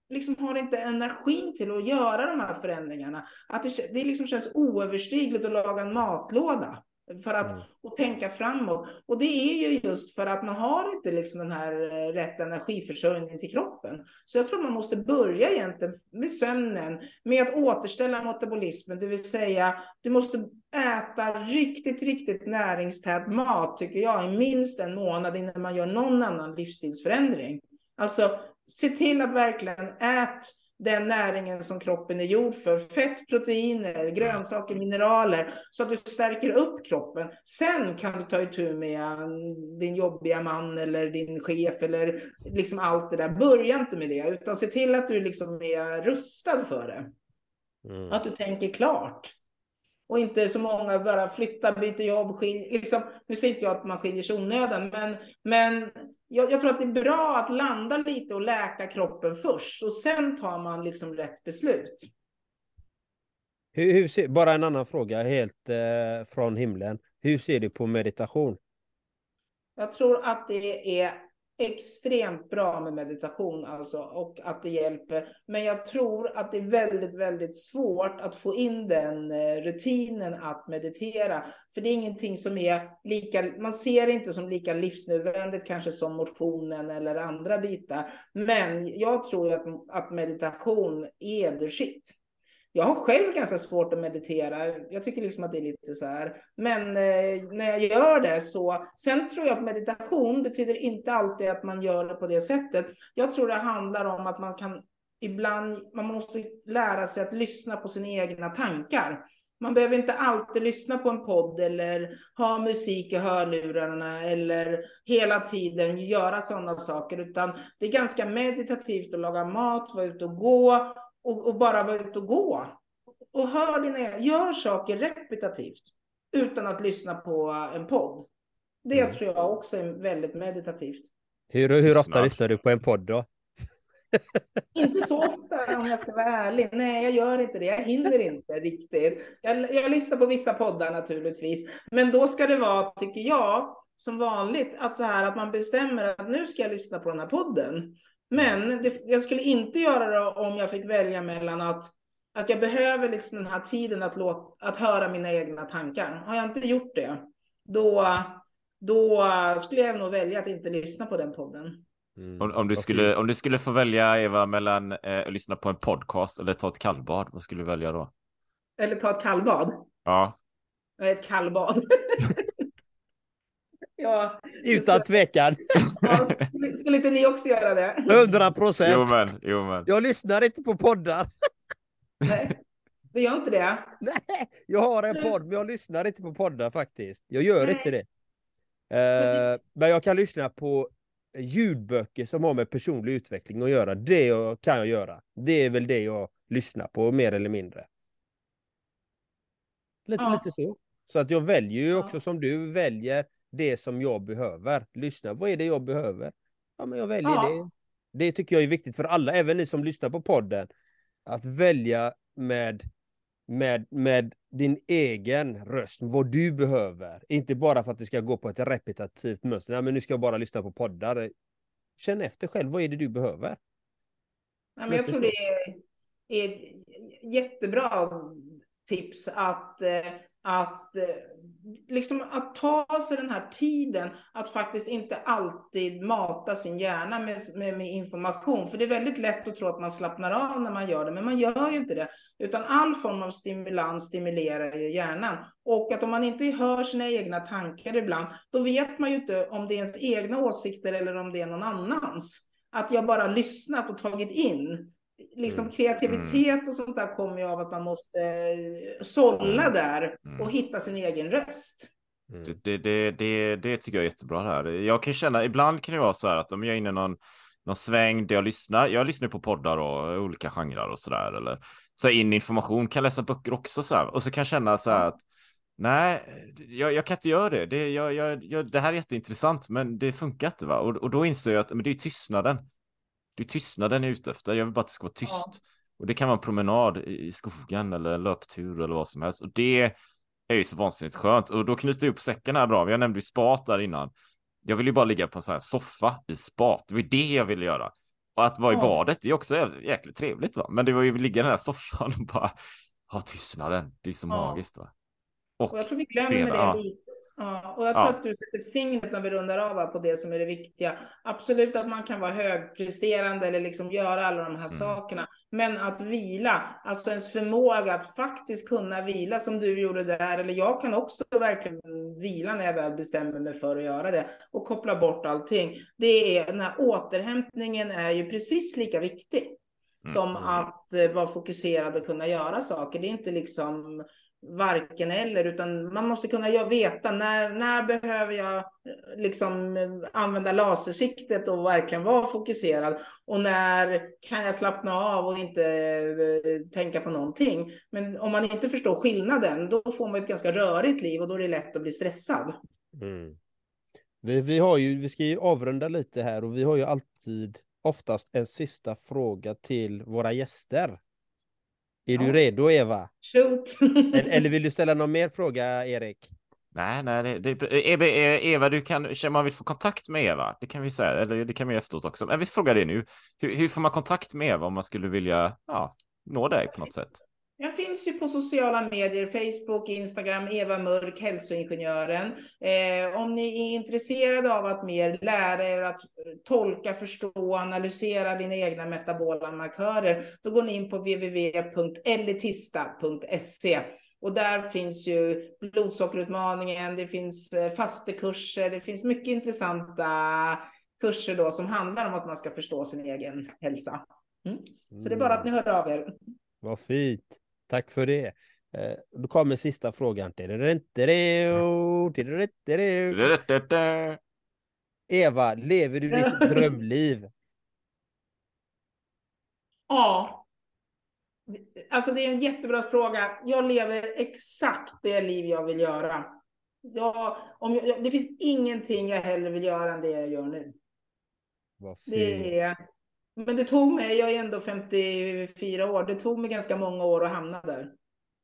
liksom har inte energin till att göra de här förändringarna. Att det, det liksom känns oöverstigligt att laga en matlåda. För att mm. och tänka framåt. Och det är ju just för att man har inte liksom den här eh, rätt energiförsörjningen till kroppen. Så jag tror man måste börja egentligen med sömnen, med att återställa metabolismen, det vill säga du måste äta riktigt, riktigt näringstät mat tycker jag i minst en månad innan man gör någon annan livsstilsförändring. Alltså se till att verkligen äta den näringen som kroppen är gjord för. Fett, proteiner, grönsaker, mineraler. Så att du stärker upp kroppen. Sen kan du ta itu med din jobbiga man eller din chef eller liksom allt det där. Börja inte med det, utan se till att du liksom är rustad för det. Mm. Att du tänker klart. Och inte så många bara flytta, byter jobb, skilj, liksom, nu säger inte jag att man skiljer sig onödan, men, men jag, jag, tror att det är bra att landa lite och läka kroppen först och sen tar man liksom rätt beslut. Hur, hur ser, bara en annan fråga helt eh, från himlen. Hur ser du på meditation? Jag tror att det är extremt bra med meditation alltså och att det hjälper. Men jag tror att det är väldigt, väldigt svårt att få in den eh, rutinen att meditera. För det är ingenting som är lika, man ser det inte som lika livsnödvändigt kanske som motionen eller andra bitar. Men jag tror att, att meditation är the shit. Jag har själv ganska svårt att meditera. Jag tycker liksom att det är lite så här. Men eh, när jag gör det så. Sen tror jag att meditation betyder inte alltid att man gör det på det sättet. Jag tror det handlar om att man kan ibland, man måste lära sig att lyssna på sina egna tankar. Man behöver inte alltid lyssna på en podd eller ha musik i hörlurarna eller hela tiden göra sådana saker, utan det är ganska meditativt att laga mat, vara ute och gå och, och, bara vara ute och gå. Och hör dina, gör saker repetitivt utan att lyssna på en podd. Det mm. tror jag också är väldigt meditativt. Hur, hur ofta lyssnar du på en podd då? inte så ofta om jag ska vara ärlig. Nej, jag gör inte det. Jag hinner inte riktigt. Jag, jag lyssnar på vissa poddar naturligtvis. Men då ska det vara, tycker jag, som vanligt, att, så här, att man bestämmer att nu ska jag lyssna på den här podden. Men det, jag skulle inte göra det om jag fick välja mellan att, att jag behöver liksom den här tiden att, låt, att höra mina egna tankar. Har jag inte gjort det, då, då skulle jag nog välja att inte lyssna på den podden. Mm. Om, om, du skulle, om du skulle få välja, Eva, mellan eh, att lyssna på en podcast eller ta ett kallbad, vad skulle du välja då? Eller ta ett kallbad? Ja. Ett kallbad. Ja, Utan tvekan. Ja, skulle, skulle inte ni också göra det? Hundra procent. Jo men, jo men. Jag lyssnar inte på poddar. Nej, du gör inte det? Nej, jag har en podd, men jag lyssnar inte på poddar faktiskt. Jag gör Nej. inte det. Uh, men jag kan lyssna på ljudböcker som har med personlig utveckling att göra. Det kan jag göra. Det är väl det jag lyssnar på, mer eller mindre. Lite, ja. lite så. Så att jag väljer ju också ja. som du väljer det som jag behöver. Lyssna, vad är det jag behöver? Ja, men jag väljer ja. det. Det tycker jag är viktigt för alla, även ni som lyssnar på podden. Att välja med, med, med din egen röst, vad du behöver. Inte bara för att det ska gå på ett repetitivt mönster. Nej, men nu ska jag bara lyssna på poddar. Känn efter själv, vad är det du behöver? Nej, men jag tror det är, är ett jättebra tips att eh, att eh, liksom att ta sig den här tiden att faktiskt inte alltid mata sin hjärna med, med, med, information. För det är väldigt lätt att tro att man slappnar av när man gör det, men man gör ju inte det. Utan all form av stimulans stimulerar ju hjärnan. Och att om man inte hör sina egna tankar ibland, då vet man ju inte om det är ens egna åsikter eller om det är någon annans. Att jag bara lyssnat och tagit in liksom mm. kreativitet och sånt där kommer ju av att man måste eh, sålla mm. där och mm. hitta sin egen röst. Det, det, det, det, tycker jag är jättebra här. Jag kan känna, ibland kan det vara så här att om jag är inne i någon, någon sväng där jag lyssnar, jag lyssnar på poddar och olika genrer och så där, eller så in information, kan läsa böcker också så här, och så kan jag känna så här att nej, jag, jag kan inte göra det. Det, jag, jag, jag, det här är jätteintressant, men det funkar inte va? Och, och då inser jag att men det är tystnaden. Det är tystnaden jag är ute efter. Jag vill bara att det ska vara tyst. Ja. Och det kan vara en promenad i skogen eller en löptur eller vad som helst. Och det är ju så vansinnigt skönt. Och då knyter jag upp säcken här bra. Jag nämnde ju spat där innan. Jag vill ju bara ligga på en sån här soffa i spat. Det var det jag ville göra. Och att vara i badet det är också jäkligt trevligt va. Men det var ju att ligga i den här soffan och bara ha tystnaden. Det är så ja. magiskt va. Och, och jag tror vi glömmer det ja. lite Ja, och jag tror ja. att du sätter fingret när vi rundar av på det som är det viktiga. Absolut att man kan vara högpresterande eller liksom göra alla de här mm. sakerna. Men att vila, alltså ens förmåga att faktiskt kunna vila som du gjorde där, eller jag kan också verkligen vila när jag väl bestämmer mig för att göra det och koppla bort allting. Det är, den här återhämtningen är ju precis lika viktig mm. som att eh, vara fokuserad och kunna göra saker. Det är inte liksom varken eller, utan man måste kunna veta när, när behöver jag liksom använda lasersiktet och verkligen vara fokuserad och när kan jag slappna av och inte eh, tänka på någonting. Men om man inte förstår skillnaden, då får man ett ganska rörigt liv och då är det lätt att bli stressad. Mm. Vi, vi, har ju, vi ska ju avrunda lite här och vi har ju alltid oftast en sista fråga till våra gäster. Är du redo Eva? Shoot. eller, eller vill du ställa någon mer fråga Erik? Nej, nej, det, det, Eva, Eva, du kan, man vill få kontakt med Eva, det kan vi säga, eller det kan vi efteråt också. Men vi frågar det nu. Hur, hur får man kontakt med Eva om man skulle vilja ja, nå dig på något sätt? Jag finns ju på sociala medier, Facebook, Instagram, Eva Mörk, hälsoingenjören. Eh, om ni är intresserade av att mer lära er att tolka, förstå, analysera dina egna metabola markörer, då går ni in på www.elitista.se. Och där finns ju blodsockerutmaningen, det finns eh, fastekurser, det finns mycket intressanta kurser då som handlar om att man ska förstå sin egen hälsa. Mm. Så det är bara att ni hör av er. Vad fint. Tack för det. Eh, då kommer sista frågan. Eva, lever du ditt drömliv? Ja. Alltså det är en jättebra fråga. Jag lever exakt det liv jag vill göra. Jag, om jag, det finns ingenting jag hellre vill göra än det jag gör nu. Det är, men det tog mig, jag är ändå 54 år, det tog mig ganska många år att hamna där.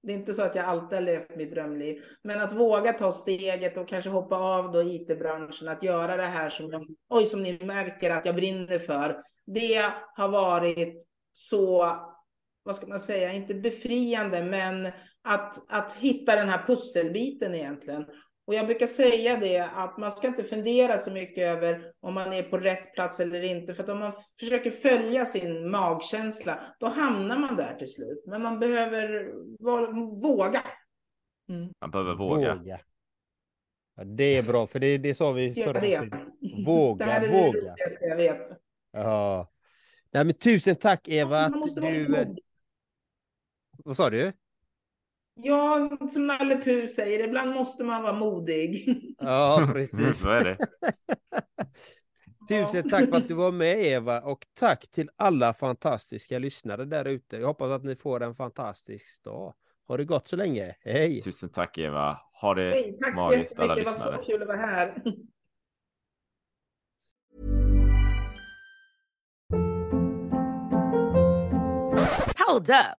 Det är inte så att jag alltid har levt mitt drömliv, men att våga ta steget och kanske hoppa av då IT-branschen, att göra det här som, jag, oj, som ni märker att jag brinner för, det har varit så, vad ska man säga, inte befriande, men att, att hitta den här pusselbiten egentligen. Och jag brukar säga det att man ska inte fundera så mycket över om man är på rätt plats eller inte. För att om man försöker följa sin magkänsla, då hamnar man där till slut. Men man behöver våga. Mm. Man behöver våga. våga. Ja, det är bra, för det, det sa vi förra avsnittet. Våga, det här är våga. Det jag vet. Ja. Nej, men tusen tack Eva. Att du... Vad sa du? Ja, som Nalle Puh säger, ibland måste man vara modig. Ja, precis. Så är det. Tusen tack för att du var med Eva och tack till alla fantastiska lyssnare där ute. Jag hoppas att ni får en fantastisk dag. Ha det gott så länge. Hej! Tusen tack Eva. Ha det Hej, tack magiskt alla lyssnare. Det var så kul att vara här. Hold up.